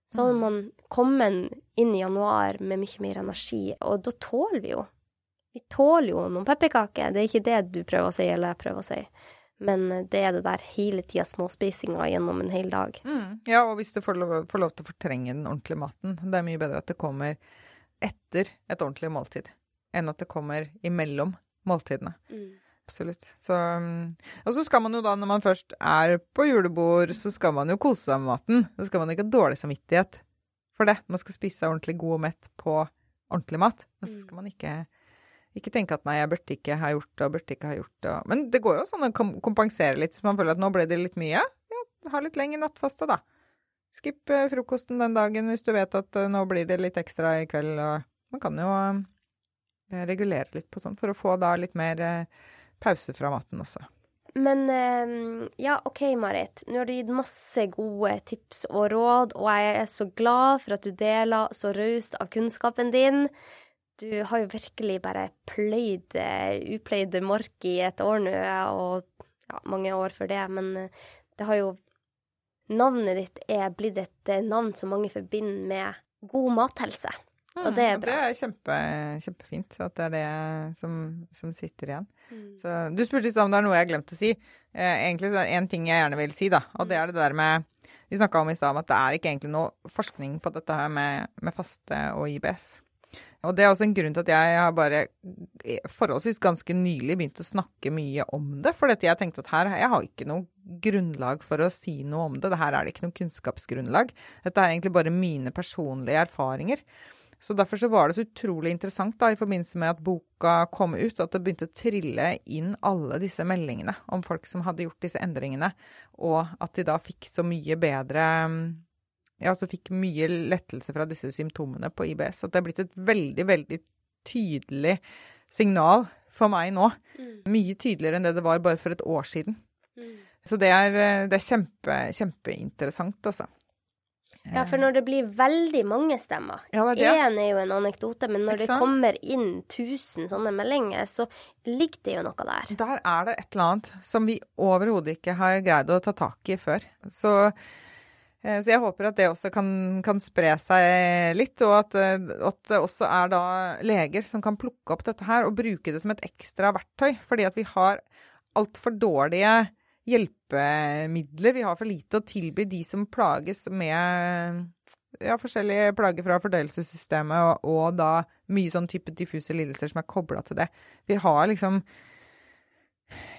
så hadde mm. man kommet inn i januar med mye mer energi, og da tåler vi jo. Vi tåler jo noen pepperkaker. Det er ikke det du prøver å si, eller jeg prøver å si. Men det er det der hele tida småspisinga gjennom en hel dag. Mm. Ja, og hvis du får lov, får lov, til å fortrenge den ordentlige maten. Det er mye bedre at det kommer etter et ordentlig måltid, enn at det kommer imellom måltidene. Mm. Absolutt. Så, mm, og så skal man jo da, når man først er på julebord, så skal man jo kose seg med maten. Så skal man ikke ha dårlig samvittighet for det. Man skal spise ordentlig god og mett på ordentlig mat. Men så mm. skal man ikke, ikke tenke at nei, jeg burde ikke ha gjort det, og burde ikke ha gjort det. Men det går jo sånn å kompensere litt, hvis man føler at nå ble det litt mye. Ja, ha litt lenger nattfaste, da. Skipp eh, frokosten den dagen hvis du vet at eh, nå blir det litt ekstra i kveld. man kan jo Eh, regulere litt på sånn, for å få da litt mer pause fra maten også. Men ja, OK, Marit. Nå har du gitt masse gode tips og råd, og jeg er så glad for at du deler så raust av kunnskapen din. Du har jo virkelig bare pløyd upløyd mark i et år nå, og ja, mange år før det, men det har jo Navnet ditt er blitt et navn som mange forbinder med god mathelse. Og det er bra. Det er kjempe, kjempefint at det er det som, som sitter igjen. Mm. Så, du spurte om det er noe jeg har glemt å si. Eh, egentlig så er det én ting jeg gjerne vil si, da. Og det mm. er det der med Vi snakka om i stad at det er ikke egentlig noe forskning på dette her med, med faste og IBS. Og det er også en grunn til at jeg har bare eh, forholdsvis ganske nylig begynt å snakke mye om det. For jeg tenkte at her jeg har ikke noe grunnlag for å si noe om det. Her er det ikke noe kunnskapsgrunnlag. Dette er egentlig bare mine personlige erfaringer. Så derfor så var det så utrolig interessant da, i forbindelse med at boka kom ut, at det begynte å trille inn alle disse meldingene om folk som hadde gjort disse endringene, og at de da fikk så mye bedre Ja, så fikk mye lettelse fra disse symptomene på IBS. At det er blitt et veldig, veldig tydelig signal for meg nå. Mm. Mye tydeligere enn det det var bare for et år siden. Mm. Så det er, det er kjempe, kjempeinteressant, altså. Ja, for når det blir veldig mange stemmer Én ja, er jo en anekdote, men når det kommer inn 1000 sånne meldinger, så ligger det jo noe der. Der er det et eller annet som vi overhodet ikke har greid å ta tak i før. Så, eh, så jeg håper at det også kan, kan spre seg litt, og at, eh, at, det også er da leger som kan plukke opp dette her og bruke det som et ekstra verktøy. Fordi at vi har altfor dårlige hjelpemidler. Vi har for lite å tilby de som plages med ja, forskjellige plager fra fordøyelsessystemet, og, og, da mye sånn type diffuse lidelser som er kobla til det. Vi har liksom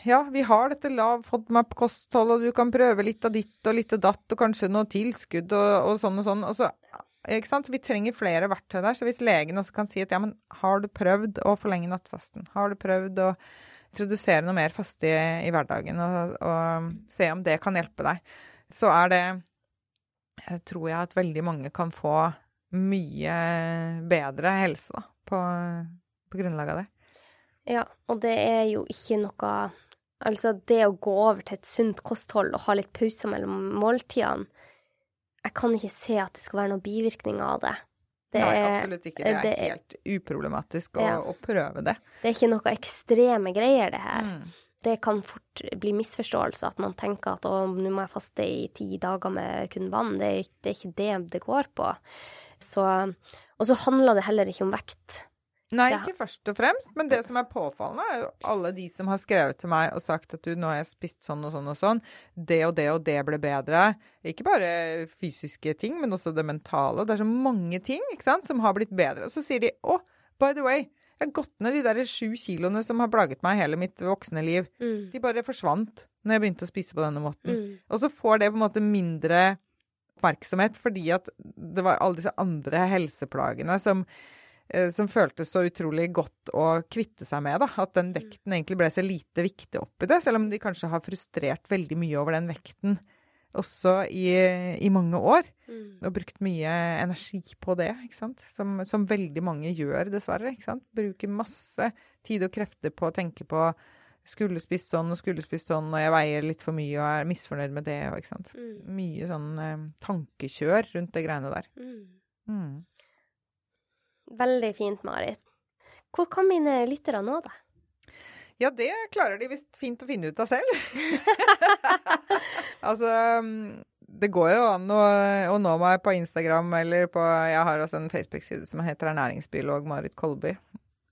Ja, vi har dette lav FODMAP-kosthold, og du kan prøve litt av ditt og litt av datt, og kanskje noe tilskudd og, og sånn og sånn. Og så, ikke sant? Vi trenger flere verktøy der. Så hvis legen også kan si at ja, men har du prøvd å forlenge nattfasten? Har du prøvd å introdusere noe mer faste i, i, hverdagen og, og, se om det kan hjelpe deg, så er det jeg tror jeg at veldig mange kan få mye bedre helse da, på, på grunnlag av det. Ja, og det er jo ikke noe Altså, det å gå over til et sunt kosthold og ha litt pauser mellom måltidene Jeg kan ikke se at det skal være noen bivirkninger av det. Det Nei, absolutt ikke. Det er, det helt uproblematisk å, ja. å, prøve det. Det er ikke noe ekstreme greier, det her. Mm. Det kan fort bli misforståelse, at man tenker at å, nå må jeg faste i ti dager med kun vann. Det er, det er ikke det det går på. Så, og så handler det heller ikke om vekt. Nei, ikke først og fremst, men det som er påfallende, er jo alle de som har skrevet til meg og sagt at du, nå har jeg spist sånn og sånn og sånn, det og det og det ble bedre. Ikke bare fysiske ting, men også det mentale. Det er så mange ting ikke sant, som har blitt bedre. Og så sier de å, by the way, jeg har gått ned de der sju kiloene som har plaget meg hele mitt voksne liv. Mm. De bare forsvant når jeg begynte å spise på denne måten. Mm. Og så får det på en måte mindre oppmerksomhet fordi at det var alle disse andre helseplagene som, som føltes så utrolig godt å kvitte seg med. Da. At den vekten egentlig ble så lite viktig oppi det, selv om de kanskje har frustrert veldig mye over den vekten også i, i mange år. Mm. Og brukt mye energi på det, ikke sant. Som, som veldig mange gjør, dessverre. ikke sant? Bruker masse tid og krefter på å tenke på skulle spist sånn og skulle spist sånn, og jeg veier litt for mye og er misfornøyd med det. Og, ikke sant? Mm. Mye sånn eh, tankekjør rundt det greiene der. Mm. Veldig fint, Marit. Hvor kan mine lyttere nå deg? Ja, det klarer de visst fint å finne ut av selv. altså Det går jo an å, å nå meg på Instagram eller på Jeg har også en Facebook-side som heter Ernæringsbiolog Marit Kolby.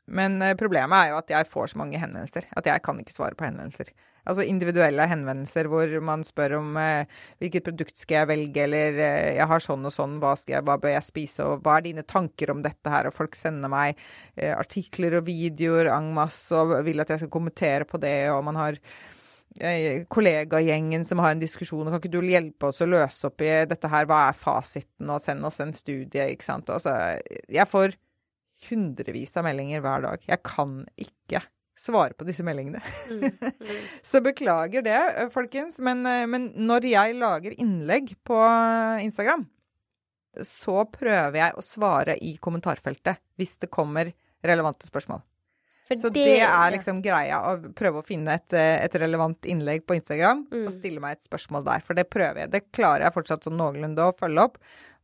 Men eh, problemet er jo at jeg får så mange henvendelser at jeg kan ikke svare på henvendelser. Altså individuelle henvendelser hvor man spør om eh, hvilket produkt skal jeg velge, eller eh, jeg har sånn og sånn, hva, jeg, hva bør jeg spise, og hva er dine tanker om dette her? Og folk sender meg eh, artikler og videoer en masse og vil at jeg skal kommentere på det, og man har eh, kollegagjengen som har en diskusjon, kan ikke du hjelpe oss å løse opp i dette her, hva er fasiten, og send oss en studie, ikke sant. Altså, jeg får hundrevis av meldinger hver dag. Jeg kan ikke svare på disse meldingene. Mm. Mm. Så beklager det, eh, folkens. Men, eh, men når jeg lager innlegg på Instagram, så prøver jeg å svare i kommentarfeltet hvis det kommer relevante spørsmål. For Så det, er liksom greia, å prøve å finne et, eh, et relevant innlegg på Instagram Mm. og stille meg et spørsmål der. For det prøver jeg. Det klarer jeg fortsatt sånn noenlunde å følge opp.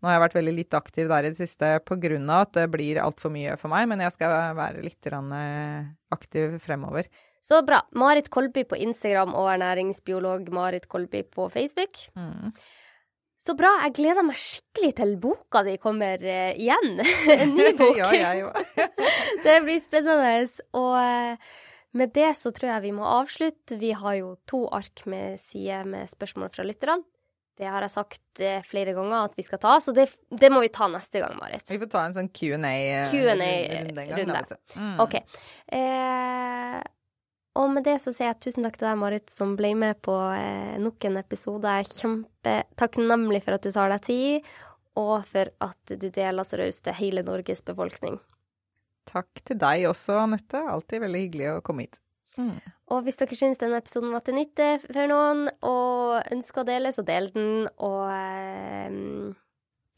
Nå har jeg vært veldig litt aktiv der i det siste pga. at det blir altfor mye for meg, men jeg skal være litt eh, aktiv fremover. Så bra. Marit Kolby på Instagram og ernæringsbiolog Marit Kolby på Facebook. Mm. Så bra. Jeg gleder meg skikkelig til boka di kommer eh, igjen. en ny bok. ja, jeg òg. det blir spennende. Og eh, med det så tror jeg vi må avslutte. Vi har jo to ark med sider med spørsmål fra lytterne. Det har jeg sagt eh, flere ganger at vi skal ta, så det, det må vi ta neste gang, Marit. Vi får ta en sånn Q&A-runde vet du. Mm. OK. Eh, og med det så sier jeg tusen takk til deg, Marit, som ble med på eh, nok en episode. Jeg er kjempetakknemlig for at du tar deg tid, og for at du deler så raust til hele Norges befolkning. Takk til deg også, Anette. Alltid veldig hyggelig å komme hit. Mm. Og hvis dere syns denne episoden var til nytte for noen, og ønsker å dele, så del den. Og eh,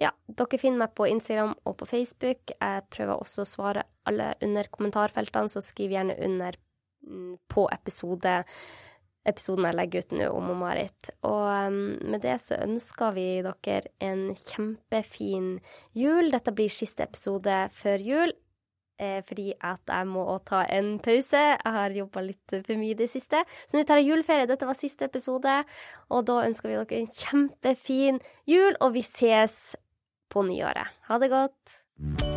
ja, dere finner meg på Instagram og på Facebook. Jeg prøver også å svare alle under kommentarfeltene, så skriv gjerne under mm, på episode episoden jeg legger ut nå om Marit. Og um, med det så ønsker vi dere en kjempefin jul. Dette blir siste episode før jul. Eh, fordi at jeg må ta en pause. Jeg har jobba litt for mye i det siste. Så nå tar jeg juleferie. Dette var siste episode. Og da ønsker vi dere en kjempefin jul, og vi ses på nyåret. Ha det godt.